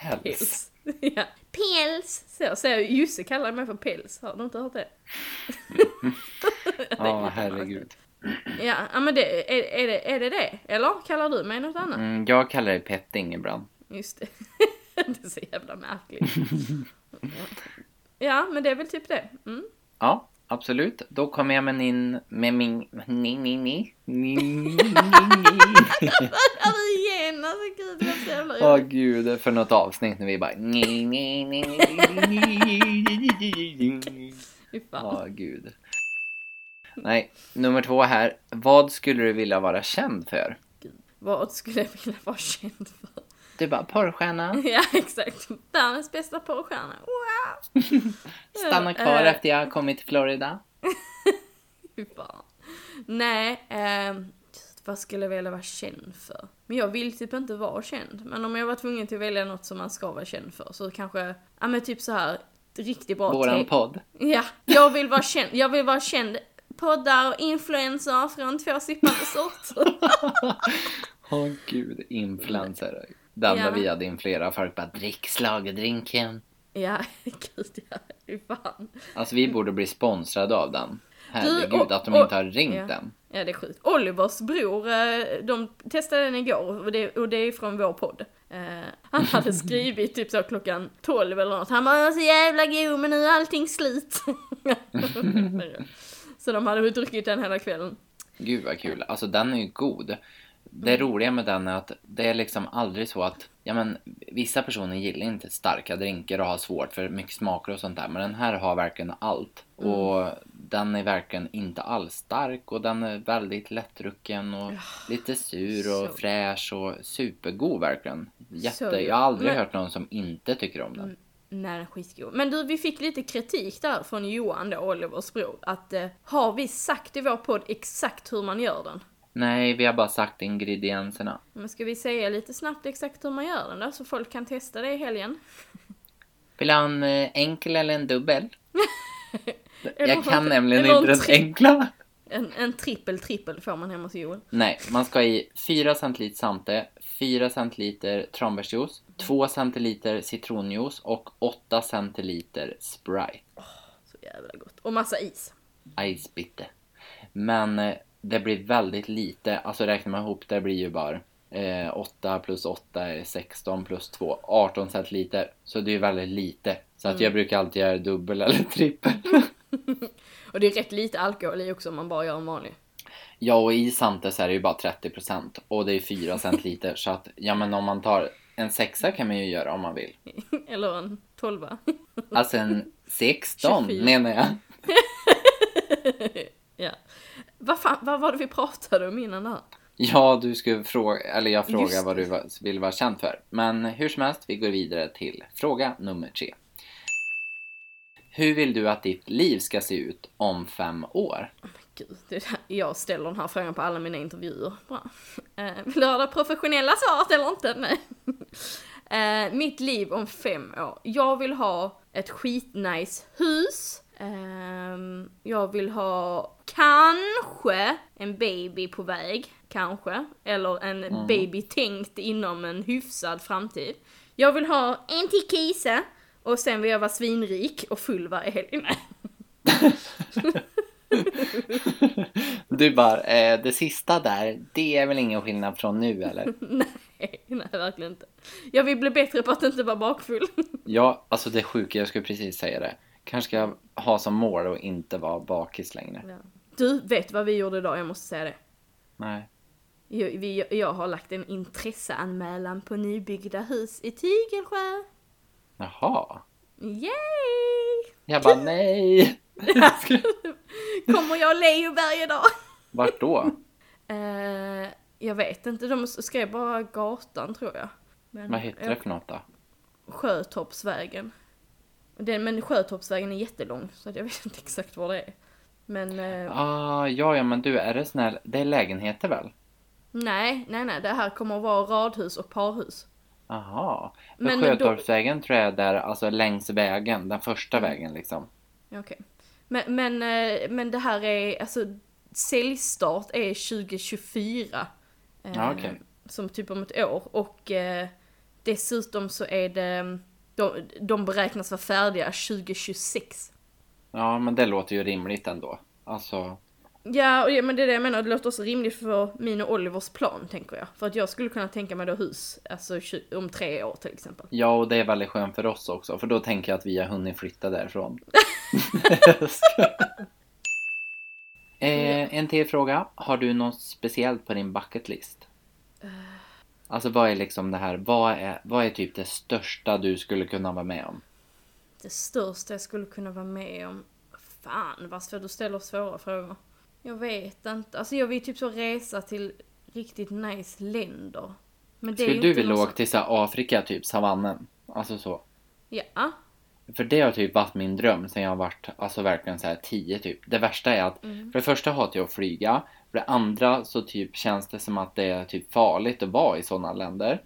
päls. Päls. ja. Päls! Så, så Jussi kallar mig för Päls. Har du inte hört det? Ja, herregud. Ja, men det, är, är, det, är det det? Eller kallar du mig något annat? Mm, jag kallar dig petting ibland. Just det. det är så jävla märkligt. ja, men det är väl typ det. Mm. Ja, absolut. Då kommer jag med min, med min, ni, ni, ni, ni, ni, Ja, igen! Alltså gud, det var så jävla Åh roligt. gud, för något avsnitt när vi bara. Fy fan. Åh gud. Nej, nummer två här. Vad skulle du vilja vara känd för? Vad skulle jag vilja vara känd för? Du bara porrstjärna. Ja, exakt. Världens bästa porrstjärna. Wow! Stanna kvar Eh, efter jag har kommit till Florida. Fy fan. Nej, ehm, vad skulle jag vilja vara känd för? Men jag vill typ inte vara känd. Men om jag var tvungen till att välja något som man ska vara känd för så kanske, ja men typ så här riktigt bra Våran podd. Ja, jag vill vara känd. Jag vill vara känd. Poddar och influencer från två sippande sorter. Åh gud, influencer. Enda Ja. vi hade influerat folk bara drick schlagerdrinken. ja, gud ja. Fan. Alltså vi borde bli sponsrade av den. Herregud, och- att de och- inte har ringt ja. den. Ja, det är sjukt. Olivers bror, eh, de testade den igår och det, och det är från vår podd. Eh, han hade skrivit typ så klockan 12 eller något. Han bara "Jag är så jävla god men nu är allting slut. så de hade druckit den hela kvällen. Gud vad kul. Alltså den är ju god. Det Mm. roliga med den är att det är liksom aldrig så att, ja men vissa personer gillar inte starka drinkar och har svårt för mycket smaker och sånt där. Men den här har verkligen allt. Mm. Och den är verkligen inte alls stark och den är väldigt lättdrucken och lite sur och så- fräsch och supergod verkligen. Jätte, Så jag har aldrig men- hört någon som inte tycker om den. Nej, den är skitgod. Men du, vi fick lite kritik där från Johan då, Olivers bror. Att eh, har vi sagt i vår podd exakt hur man gör den? Nej, vi har bara sagt ingredienserna. Men ska vi säga lite snabbt exakt hur man gör den då, så folk kan testa det i helgen? Vill du ha en eh, enkel eller en dubbel? Jag kan en- nämligen inte den enkla. En, en trippel trippel får man hemma hos Joel. Nej, man ska i 4 centiliter Sante, 4 centiliter tranbärsjuice, 2 centiliter citronjuice och 8 centiliter Sprite. Så jävla gott. Och massa is. Ice bitte. Men eh, det blir väldigt lite, alltså räknar man ihop det blir ju bara eh, 8 plus 8 är 16 plus 2, 18 centiliter. Så det är ju väldigt lite. Så att jag brukar alltid göra dubbel eller trippel. Och det är rätt lite alkohol i också om man bara gör en vanlig. Ja, och i Sante så är det ju bara 30% och det är 4 centiliter. så att, ja men om man tar en sexa kan man ju göra om man vill. Eller en tolva. Alltså en 16 24. menar jag. Ja. Vad fan, vad var det vi pratade om innan där? Ja, du skulle fråga, eller jag frågar Just vad du vill vara känd för. Men hur som helst, vi går vidare till fråga nummer tre. Hur vill du att ditt liv ska se ut om fem år? Gud, det är där jag ställer den här frågan på alla mina intervjuer. Bra. Eh, vill du ha det professionella svaret eller inte? Nej. Eh, mitt liv om fem år. Jag vill ha ett skitnice hus. Ehm, jag vill ha kanske en baby på väg. Kanske. Eller en baby tänkt inom en hyfsad framtid. Jag vill ha en till Kisa. Och sen vill jag vara svinrik och full varje helg. Du bara, eh, det sista där, det är väl ingen skillnad från nu eller? Nej, nej verkligen inte. Jag vill bli bättre på att inte vara bakfull. Ja, alltså det sjuka, jag skulle precis säga det. Kanske ska jag ha som mål att inte vara bakis längre. Ja. Du, vet vad vi gjorde idag? Jag måste säga det. Nej. Jag, vi, jag har lagt en intresseanmälan på nybyggda hus i Tygelsjö. Jaha. Yay! Jag bara nej. Kommer jag Leo varje dag? Vart då? Eh, jag vet inte, de skrev bara gatan tror jag. Men, Vad heter det för något då? Sjötorpsvägen. Den, men Sjötorpsvägen är jättelång så jag vet inte exakt var det är. Men eh, Ah, ja, ja, men du, är det snäll? Det är lägenheter väl? nej, nej, nej, det här kommer att vara radhus och parhus. Aha. Men då- Sjötorpsvägen tror jag är där, alltså längs vägen, den första vägen liksom. Okej. Men, men, eh, men det här är, alltså säljstart är 2024. eh, Ja, okej. Som typ om ett år och eh, dessutom så är det, de, de beräknas vara färdiga 2026. Ja, men det låter ju rimligt ändå. Alltså, Ja, och det, men det är det jag menar, det låter också rimligt för min och Olivers plan tänker jag. För att jag skulle kunna tänka mig då hus, alltså om tre år till exempel. ja, och det är väldigt skönt för oss också, för då tänker jag att vi har hunnit flytta därifrån. eh, en till fråga. Har du något speciellt på din bucket list? Alltså vad är liksom det här, vad är, vad är typ det största du skulle kunna vara med om? Det största jag skulle kunna vara med om, fan vad svårt du ställer svåra frågor. Jag vet inte, alltså jag vill typ så resa till riktigt nice länder. Men det Skulle du vilja åka till så Afrika, typ savannen? Alltså så. Ja, För det har typ varit min dröm sen jag har varit alltså verkligen så här 10 typ. Det värsta är att för det första hatar jag att flyga. För det andra så typ känns det som att det är typ farligt att vara i sådana länder.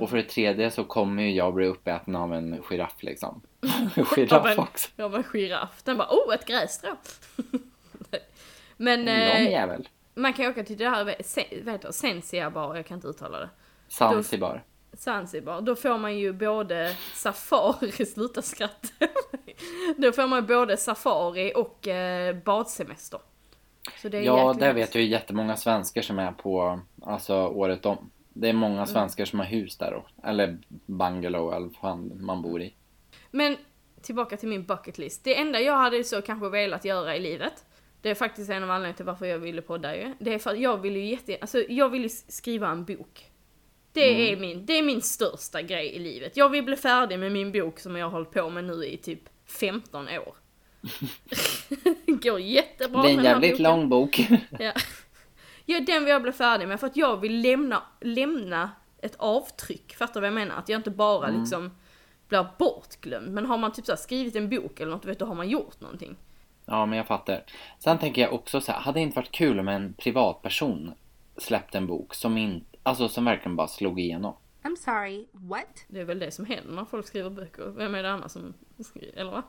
Och för det tredje så kommer ju jag bli uppäten av en giraff liksom. Giraff också. jag var giraff. Den bara, oh ett grässtrå. Men En lång eh, jävel. man kan åka till det här, vad heter det, Sensiabar, jag kan inte uttala det. Zanzibar. Zanzibar, då får man ju både safari, sluta skratta. då får man både safari och eh, badsemester. Det Ja, där nice. vet jag ju jättemånga svenskar som är på, alltså året om. Det är Mm. många svenskar som har hus där då. Eller bungalow eller vad fan man bor i. Men tillbaka till min bucket list. Det enda jag hade så kanske velat göra i livet. Det är faktiskt en av anledningarna till varför jag ville podda ju. Det är för att jag vill ju jätte, alltså jag vill ju skriva en bok. Det, är min, det är min största grej i livet. Jag vill bli färdig med min bok som jag har hållit på med nu i typ 15 år. Går jättebra Det är en med den här jävligt boken. lång bok. Ja. ja, den vill jag bli färdig med för att jag vill lämna, lämna ett avtryck. Fattar du vad jag menar? Att jag inte bara Mm. liksom blir bortglömd. Men har man typ så skrivit en bok eller något, vet du, har man gjort någonting. Ja, men jag fattar. Sen tänker jag också så här, hade det inte varit kul om en privatperson släppte en bok som inte, alltså som verkligen bara slog igenom? I'm sorry, what? Det är väl det som händer när folk skriver böcker. Vem är det annars som skriver, eller va?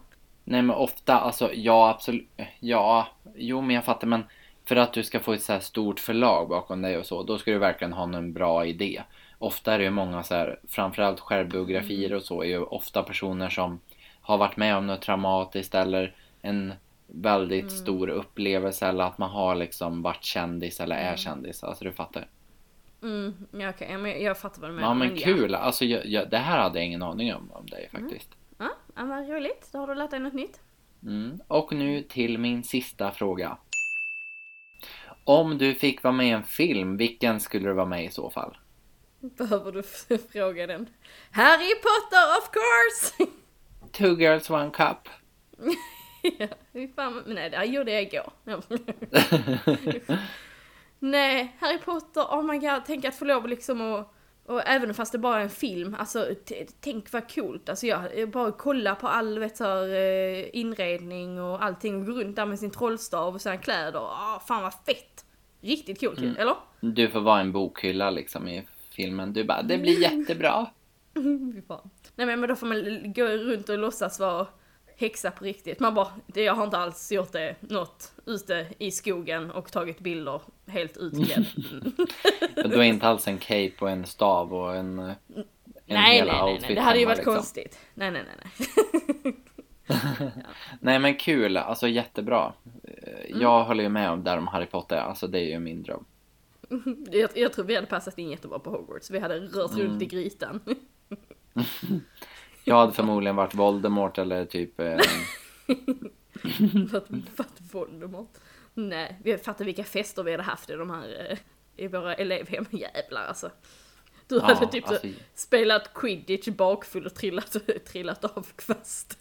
Nej men ofta, alltså ja absolut, ja, jo men jag fattar men för att du ska få ett så här stort förlag bakom dig och så, då ska du verkligen ha en bra idé. Ofta är det ju många så här, framförallt självbiografier och så, är ju ofta personer som har varit med om något traumatiskt eller en väldigt stor upplevelse eller att man har liksom varit kändis eller är kändis. Alltså du fattar. Mm, ja, okej, ja, men jag fattar vad du menar. Ja men kul, alltså jag, jag, det här hade jag ingen aning om om dig faktiskt. Ja, ja, vad roligt. Då har du lärt dig något nytt. Mm. Och nu till min sista fråga. Om du fick vara med i en film, vilken skulle du vara med i så fall? Behöver du fråga den? Harry Potter of course! Two girls, one cup. ja, fan, men nej, det gjorde jag igår. Nej, Harry Potter, oh my god, tänk att få lov liksom och, och även fast det bara är en film, alltså tänk vad coolt. Alltså jag, jag bara kolla på all vet, så här, eh, inredning och allting och gå runt där med sin trollstav och sina kläder. Ah, fan vad fett! Riktigt coolt ju, eller? Du får vara en bokhylla liksom i filmen. Du bara, det blir jättebra. Nej men, men då får man gå runt och låtsas vara häxa på riktigt. Man bara, det, jag har inte alls gjort det något ute i skogen och tagit bilder helt utklädd. Du har inte alls en cape och en stav och en, en nej, hel nej, nej, nej, det hade ju varit liksom. konstigt. Nej, nej, nej, nej. Nej men kul, alltså jättebra. Eh, Jag håller ju med om där om Harry Potter, alltså det är ju min dröm. Jag, jag tror vi hade passat in jättebra på Hogwarts. Vi hade rört runt i grytan. Jag hade förmodligen varit Voldemort eller typ... Eh, att Voldemort. Nej, vi fattar vilka fester vi hade haft i de här, eh, i våra elevhem. Jävlar alltså. Du Ja, hade typ så alltså- spelat quidditch bakfull och trillat, trillat av kvast.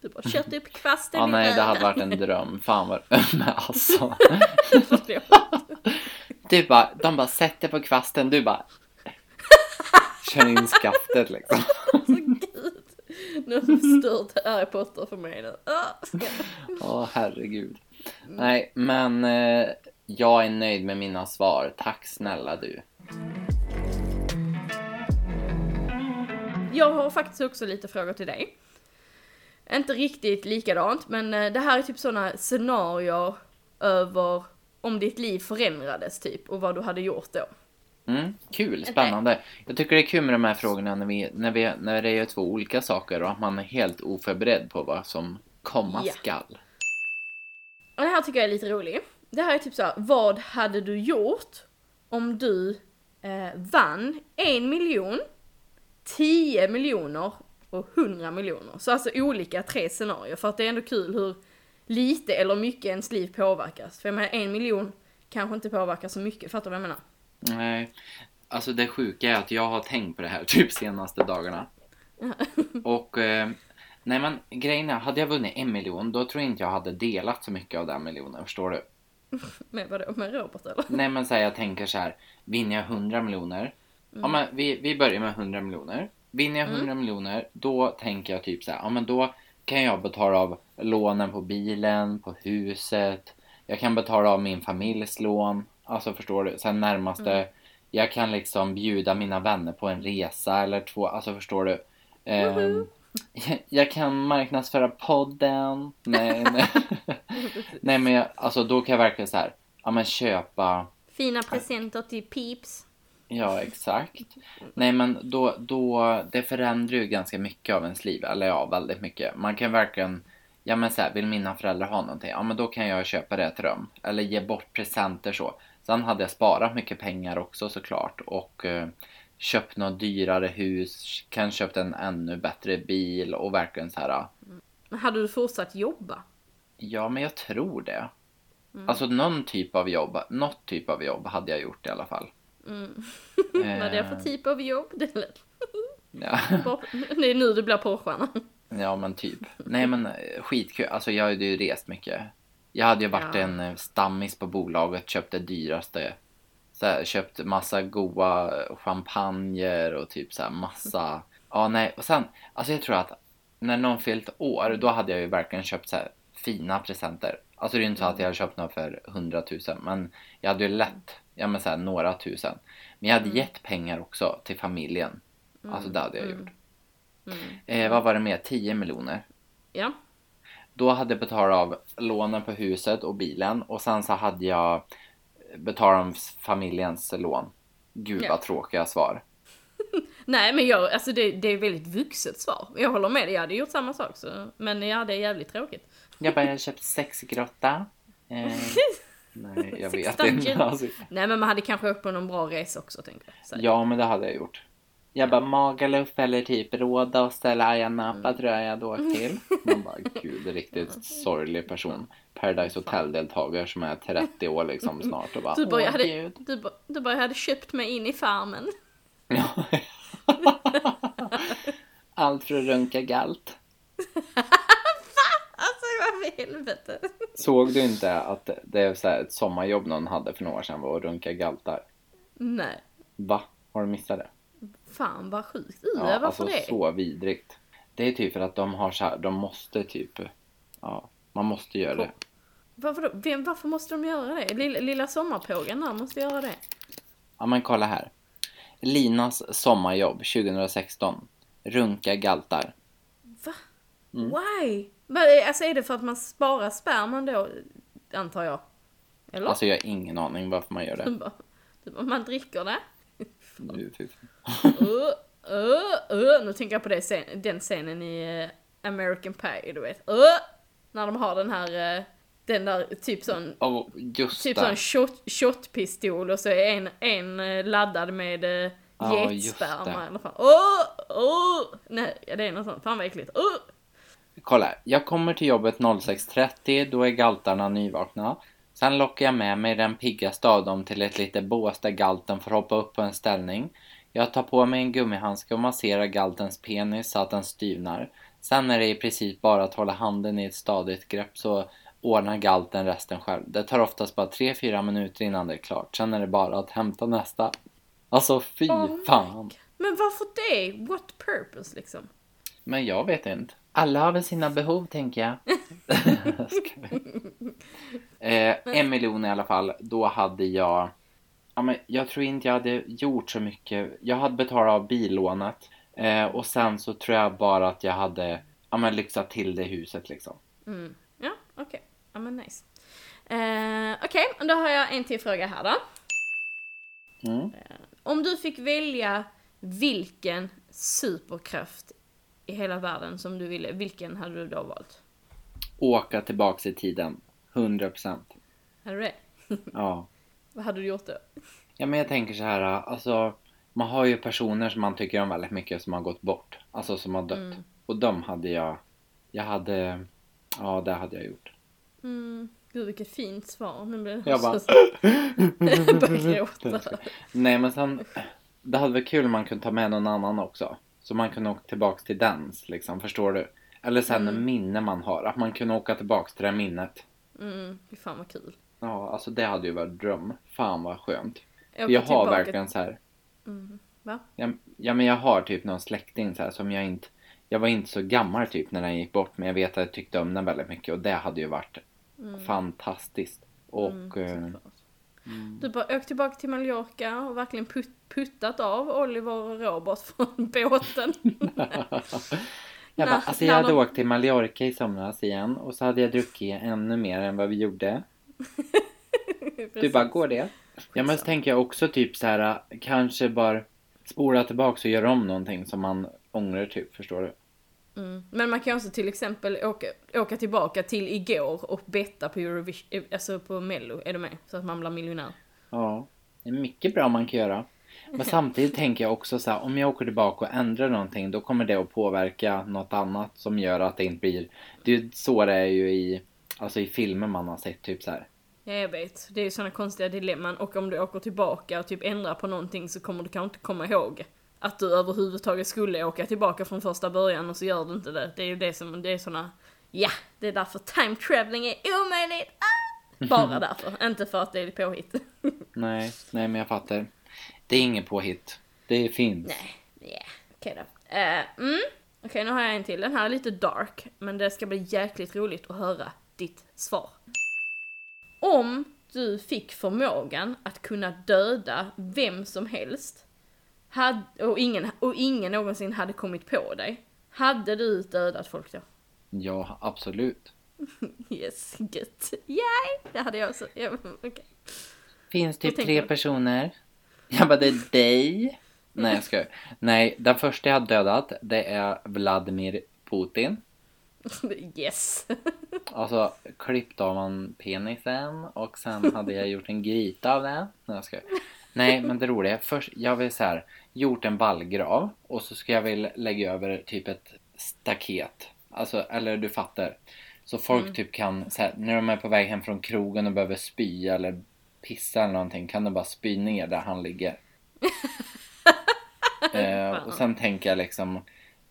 du bara kört upp kvasten ja i nej, det hade varit en dröm. Fan vad... Men alltså. Du bara, de bara sätter på kvasten, du bara... Kör in skaftet liksom. Alltså gud. Nu har du förstört Harry Potter för mig nu. Ah. Åh herregud. Nej, men eh, jag är nöjd med mina svar. Tack snälla du. Jag har faktiskt också lite frågor till dig. Inte riktigt likadant, men eh, det här är typ sådana scenarier över om ditt liv förändrades typ och vad du hade gjort då. Mm, kul, spännande. Jag tycker det är kul med de här frågorna när, vi, när, vi, när det är två olika saker och att man är helt oförberedd på vad som komma Ja. skall. Och det här tycker jag är lite roligt. Det här är typ så här, vad hade du gjort om du eh, vann en miljon, 10 miljoner och 100 miljoner? Så alltså olika tre scenarier för att det är ändå kul hur lite eller mycket ens liv påverkas. För jag menar en miljon kanske inte påverkar så mycket, fattar du vad jag menar? Nej, alltså det sjuka är att jag har tänkt på det här typ senaste dagarna. Och eh, nej men grejen är, hade jag vunnit en miljon då tror jag inte jag hade delat så mycket av den miljonen, förstår du? Med vadå, med Robert eller? Nej men så här, jag tänker så här, vinner jag 100 miljoner? Ja men vi, vi börjar med 100 miljoner. Vinner jag 100 miljoner, då tänker jag typ så här, ja men då kan jag betala av lånen på bilen, på huset. Jag kan betala av min familjs lån. Alltså förstår du? Sen närmaste. Jag kan liksom bjuda mina vänner på en resa eller två. Alltså förstår du? Ehm, jag, jag kan marknadsföra podden. Nej, nej. nej men jag, alltså då kan jag verkligen så här. Ja men köpa. Fina presenter till Peeps. Ja, exakt. Nej, men då, då, det förändrar ju ganska mycket av ens liv. Eller ja, väldigt mycket. Man kan verkligen, ja men så här, vill mina föräldrar ha någonting? Ja, men då kan jag köpa det till dem. Eller ge bort presenter så. Sen hade jag sparat mycket pengar också såklart. Och eh, köpt något dyrare hus. Kanske köpt en ännu bättre bil och verkligen så här. Men hade du fortsatt jobba? Ja, men jag tror det. Alltså någon typ av jobb, något typ av jobb hade jag gjort i alla fall. Vad är det för Eh, typ av jobb? Det är, ja. bara- det är nu du blir porrstjärna. Ja men typ. Nej men eh, skitkul. Alltså jag hade ju rest mycket. Jag hade ju varit Ja. en eh, stammis på bolaget, köpt det dyraste. Så här, köpt massa goa champagner och typ så här massa. Ja nej och sen, alltså jag tror att när någon fyllt år, då hade jag ju verkligen köpt så här fina presenter. Alltså det är ju inte så att jag hade köpt något för hundratusen men jag hade ju lätt, ja men så här några tusen. Men jag hade gett pengar också till familjen. Alltså det hade jag gjort. Eh, vad var det mer? 10 miljoner. Ja. Då hade jag betalat av lånen på huset och bilen och sen så hade jag betalat av familjens lån. Gud Ja. vad tråkiga svar. Nej men jag, alltså det, det är väldigt vuxet svar. Jag håller med dig, jag hade gjort samma sak så. Men ja, det är jävligt tråkigt. Jag bara, jag har köpt sexgrotta. Eh, nej, jag vet inte. Alltså, Nej men man hade kanske åkt på någon bra resa också tänker jag. Ja, men det hade jag gjort. Jag bara, Magaluf eller typ Rhodos eller Ayia Napa Mm. tror jag jag hade åkt till. Man bara, gud, riktigt sorglig person. Paradise Hotel-deltagare som är 30 år liksom snart och bara, Du bara, jag hade, gud. du, bara, du bara, jag hade köpt mig in i farmen. Allt för att runka galt. Alltså vad för helvete. Såg du inte att det är så här ett sommarjobb någon hade för några år sedan var att runka galtar? Nej. Va? Har du missat det? Fan vad sjukt. Uh, Ja, varför alltså det? så vidrigt. Det är typ för att de har så här, de måste typ, ja, man måste göra det. Varför, då? Vem, varför måste de göra det? Lilla, lilla sommarpågen där måste göra det. Ja men kolla här. Linas sommarjobb 2016. Runka galtar. Va? Mm. Why? Men, alltså är det för att man sparar sperman då, antar jag? Eller? Alltså jag har ingen aning varför man gör det. man dricker det. Nu, fy fan. Uh, uh, uh. Nu tänker jag på scen den scenen i eh, American Pie, du vet. Uh, när de har den här, eh, den där typ sån, just typ det. sån shot, shotpistol och så är en, en eh, laddad med getsperma det. i alla fall. Åh! Åh! Nej, det är något sånt. Fan vad äckligt. Åh! Kolla, jag kommer till jobbet 06.30, då är galtarna nyvakna. Sen lockar jag med mig den piggaste av dem till ett litet bås där galten får hoppa upp på en ställning. Jag tar på mig en gummihandske och masserar galtens penis så att den styvnar. Sen är det i princip bara att hålla handen i ett stadigt grepp så ordnar galten resten själv. Det tar oftast bara 3-4 minuter innan det är klart. Sen är det bara att hämta nästa. Alltså fy Oh fan. Men varför det? What purpose liksom? Men jag vet inte. Alla har väl sina behov tänker jag. Eh, en miljon i alla fall. Då hade jag... Ja, men jag tror inte jag hade gjort så mycket. Jag hade betalat av billånet. Eh, och sen så tror jag bara att jag hade ja, men lyxat till det huset liksom. Mm. Ja, okej. Ja men nice. Eh, okej, och då har jag en till fråga här då. Mm. Om du fick välja vilken superkraft i hela världen som du ville, vilken hade du då valt? Åka tillbaks i tiden. 100%. Hade du det? Ja. Vad hade du gjort då? Ja men jag tänker så här, alltså man har ju personer som man tycker om väldigt mycket som har gått bort. Alltså som har dött. Mm. Och de hade jag, jag hade, ja det hade jag gjort. Mm, gud vilket fint svar. Nu blir Jag bara- börjar gråta. Nej men sen, det hade varit kul om man kunde ta med någon annan också. Så man kunde åka tillbaks till dens liksom, förstår du? Eller sen en minne man har, att man kunde åka tillbaks till det minnet. Mm, fy fan vad kul. Ja, alltså det hade ju varit dröm. Fan vad skönt. Åka jag har tillbaka- verkligen så här. Mm, va? Ja, ja men jag har typ någon släkting så här som jag inte Jag var inte så gammal typ när den gick bort men jag vet att jag tyckte om den väldigt mycket och det hade ju varit fantastiskt. Och Mm, eh, såklart. Du bara åkt tillbaka till Mallorca och verkligen put, puttat av Oliver och Robert från båten. jag, bara, alltså jag hade de- åkt till Mallorca i somras igen och så hade jag druckit ännu mer än vad vi gjorde. Du bara, går det? Ja men så tänker jag också typ så här kanske bara spola tillbaks och göra om någonting som man ångrar typ, förstår du? Mm. Men man kan också till exempel åka, åka tillbaka till igår och betta på Eurovision, alltså på mello, är du med? Så att man blir miljonär. Ja, det är mycket bra man kan göra. Men samtidigt tänker jag också så här, om jag åker tillbaka och ändrar någonting då kommer det att påverka något annat som gör att det inte blir... Det är så det är ju i, alltså i filmer man har sett typ så här. Ja, jag vet. Det är ju sådana konstiga dilemman och om du åker tillbaka och typ ändrar på någonting så kommer du kanske inte komma ihåg att du överhuvudtaget skulle åka tillbaka från första början och så gör du inte det. Det är ju det som, det är såna, ja, det är därför time traveling är omöjligt. Ah! Bara därför, inte för att det är påhitt. Nej, nej men jag fattar. Det är ingen påhitt. Det finns. Nej, ja, okej då. Eh, mm. Okej, nu har jag en till. Den här är lite dark, men det ska bli jäkligt roligt att höra ditt svar. Om du fick förmågan att kunna döda vem som helst hade, och, ingen, och ingen någonsin hade kommit på dig, hade du dödat folk då? Ja, absolut. Yes, gött. Yay! Det hade jag också. Ja, okej. Finns typ tre personer. Jag bara, det är dig. Nej, jag skojar. Nej, den första jag har dödat, det är Vladimir Putin. Yes. Alltså klippt av man penisen och sen hade jag gjort en gryta av det. Nej, jag skojar. Nej men det roliga är först, jag vill så här gjort en vallgrav och så ska jag väl lägga över typ ett staket. Alltså, eller du fattar. Så folk typ kan, så här, när de är på väg hem från krogen och behöver spy eller pissa eller någonting kan de bara spy ner där han ligger. eh, och sen tänker jag liksom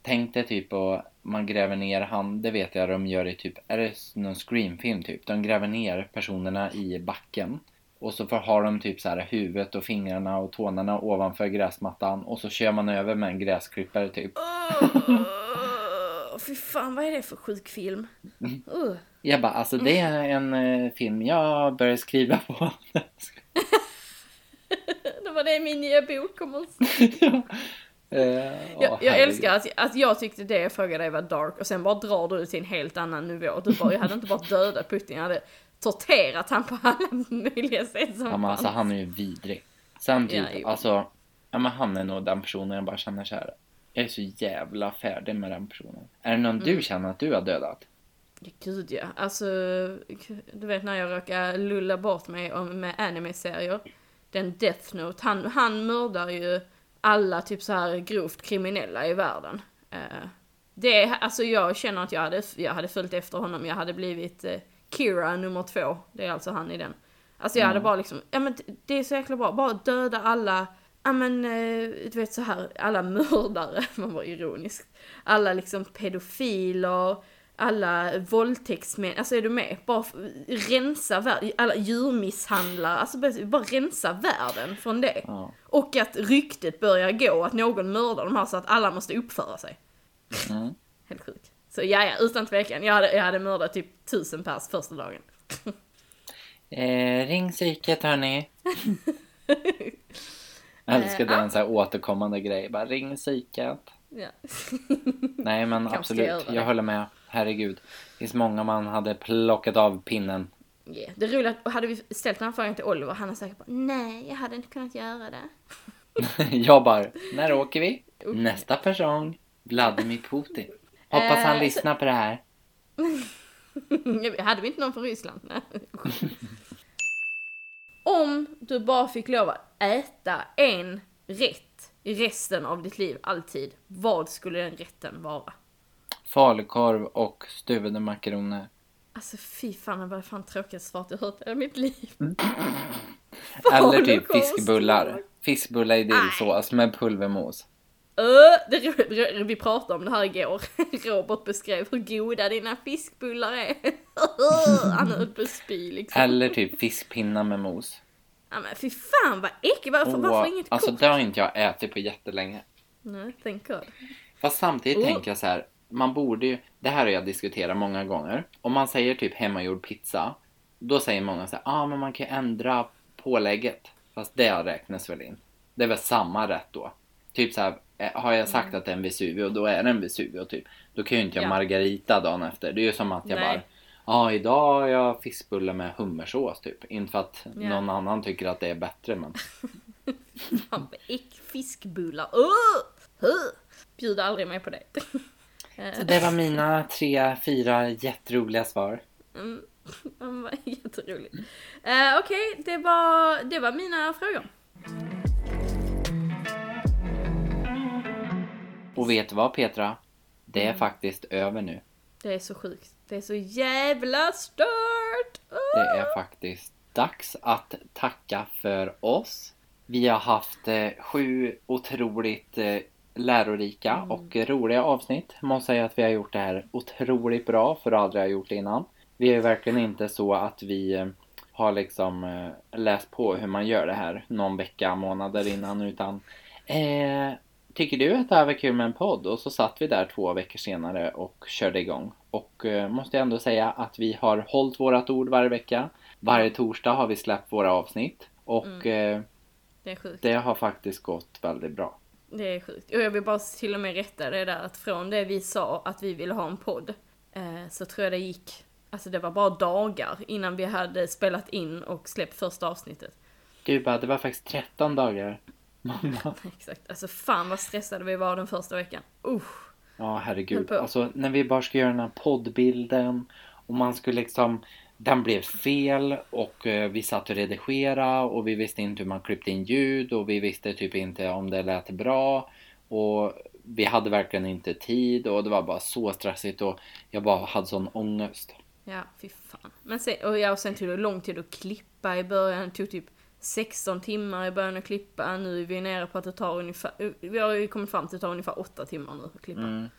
Tänk dig typ och man gräver ner han, det vet jag de gör i typ, är det någon screamfilm typ? De gräver ner personerna i backen. Och så får, har de typ så här huvudet och fingrarna och tårna ovanför gräsmattan och så kör man över med en gräsklippare typ. Åh, fy fan, vad är det för sjuk film? Uh. Jag bara, alltså det är en eh, film jag börjar skriva på. Det var det min nya bok kommer Eh, Jag, åh, jag älskar att, att jag tyckte det jag frågade dig var dark och sen bara drar du det till en helt annan nivå. Du bara, jag hade inte bara dödat Putin, jag hade torterat han på alla möjliga sätt som Ja, men alltså han är ju vidrig. Typ, Ja, alltså, ja men han är nog den personen jag bara känner så här. Jag är så jävla färdig med den personen. Är det någon Mm. du känner att du har dödat? Gud ja, alltså du vet när jag råkar lulla bort mig med anime-serier. Den Death Note, han, han mördar ju alla typ så här grovt kriminella i världen. Eh, det är, alltså jag känner att jag hade, jag hade följt efter honom, jag hade blivit eh, Kira nummer två, det är alltså han i den. Alltså jag hade bara liksom, ja men det är så jäkla bra, bara döda alla, ja men eh, du vet så här, alla mördare, man var ironisk. Alla liksom pedofiler, alla våldtäktsmän, alltså är du med? Bara rensa världen, alla djurmisshandlare, alltså bara, bara rensa världen från det. Ja. Och att ryktet börjar gå att någon mördar de här så att alla måste uppföra sig. Mm. Helt sjukt. Så ja, ja, utan tvekan, jag hade, jag hade mördat typ tusen pers första dagen. Eh, ring psyket hörni. Jag älskar Eh, den så här återkommande grej. Bara ring psyket. Ja. Nej men absolut, jag håller med. Herregud. Det finns många man hade plockat av pinnen. Yeah. Det roliga är att hade vi ställt den här frågan till Oliver, han är säker på nej, jag hade inte kunnat göra det. jag bara, när åker vi? Nästa person, Vladimir Putin. Hoppas han Eh, lyssnar på det här. hade vi inte någon från Ryssland? Nej. Om du bara fick lov att äta en rätt i resten av ditt liv, alltid, vad skulle den rätten vara? Falukorv och stuvade makaroner. Alltså fy fan, det var fan tråkigaste svaret jag hört i hela mitt liv. Eller typ fiskbullar. Fiskbullar i dillsås med pulvermos. Det, det, vi pratade om det här igår. Robert beskrev hur goda dina fiskbullar är. Han höll på att spy liksom. Eller typ fiskpinnar med mos. Ja men fy fan vad äckligt, varför, varför Åh, inget alltså kort? det har inte jag ätit på jättelänge. Nej, thank God. Fast samtidigt Oh. tänker jag så här. Man borde ju, det här har jag diskuterat många gånger. Om man säger typ hemmagjord pizza. Då säger många så här, ja ah, men man kan ju ändra pålägget. Fast det räknas väl in. Det är väl samma rätt då. Typ så här, har jag sagt att det är en Vesuvio, då är det en Vesuvio typ. Då kan ju inte jag Ja. margarita dagen efter. Det är ju som att jag Nej. bara, ja idag har jag fiskbulle med hummersås typ. Inte för att Ja. någon annan tycker att det är bättre men. Fan vad äck, fiskbullar. Uh! Uh! Bjud aldrig mig på det. Eh, Så det var mina tre, fyra jätteroliga svar. Mm, jätteroligt. Uh, Okej, det, var, det var mina frågor. Och vet du vad Petra? Det Mm. är faktiskt över nu. Det är så sjukt. Det är så jävla stört! Uh! Det är faktiskt dags att tacka för oss. Vi har haft eh, sju otroligt eh, lärorika Mm. och roliga avsnitt. Måste säga att vi har gjort det här otroligt bra för att aldrig ha gjort det innan. Vi är ju verkligen inte så att vi eh, har liksom eh, läst på hur man gör det här någon vecka, månader innan utan eh, Tycker du att det här var kul med en podd? Och så satt vi där två veckor senare och körde igång. Och eh, måste jag ändå säga att vi har hållit vårat ord varje vecka. Varje torsdag har vi släppt våra avsnitt. Och eh, Det det har faktiskt gått väldigt bra. Det är sjukt. Och jag vill bara till och med rätta det där att från det vi sa att vi ville ha en podd eh, så tror jag det gick, alltså det var bara dagar innan vi hade spelat in och släppt första avsnittet. Gud bara, det var faktiskt 13 dagar. Mamma. Exakt, alltså fan vad stressade vi var den första veckan. Usch. Ja herregud. Alltså när vi bara ska göra den här poddbilden. Och man skulle liksom den blev fel och eh, vi satt och redigerade och vi visste inte hur man klippte in ljud och vi visste typ inte om det lät bra. Och vi hade verkligen inte tid och det var bara så stressigt och jag bara hade sån ångest. Ja, fy fan. Men sen, och ja, och sen tog det lång tid att klippa i början. Det tog typ 16 timmar i början att klippa. Nu är vi nere på att det tar ungefär, vi har ju kommit fram till att det tar ungefär 8 timmar nu att klippa. Mm.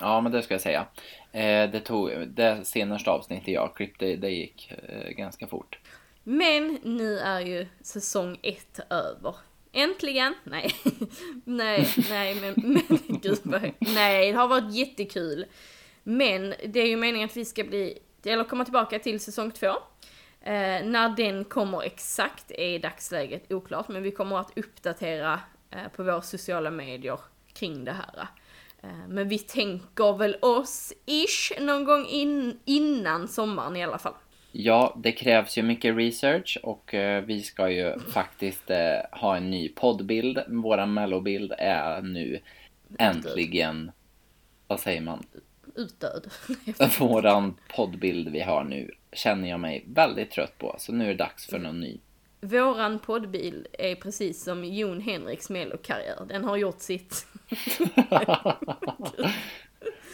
Ja men det ska jag säga. Eh, det, tog, det senaste avsnittet jag klippte det gick eh, ganska fort. Men nu är ju säsong ett över. Äntligen! Nej, nej, nej, men, men gud vad, Nej, det har varit jättekul. Men det är ju meningen att vi ska bli, eller komma tillbaka till säsong två. Eh, när den kommer exakt är i dagsläget oklart, men vi kommer att uppdatera eh, på våra sociala medier kring det här. Eh, men vi tänker väl oss ish någon gång in, innan sommaren i alla fall. Ja, det krävs ju mycket research och eh, vi ska ju faktiskt eh, ha en ny poddbild. Våran mellobild är nu äntligen, vad säger man? Utdöd. Våran poddbild vi har nu känner jag mig väldigt trött på. Så nu är det dags för någon ny. våran poddbil är precis som Jon Henriks mellokarriär. Den har gjort sitt.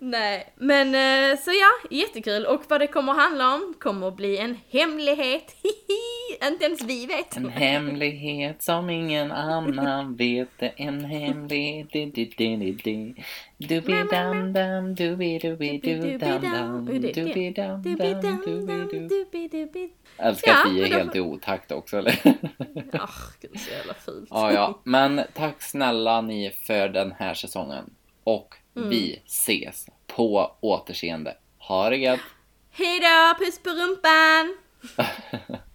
Nej, men eh, så ja, jättekul. Och vad det kommer att handla om kommer att bli en hemlighet. Hihi, inte ens vi vet. En hemlighet som ingen annan vet. En hemlighet. Di, di, di, di, di. Dubi-dam-dam, dubi-dubi-du-dam-dam. Dubi-dam-dam, dubi-du. Dubi-dubi. Älskar att vi är helt i otakt också eller? Ah, gud så jävla fult. Ja, ja. Men tack snälla ni för den här säsongen. Och Mm. vi ses på återseende. Ha det gött! Hejdå, puss på rumpan!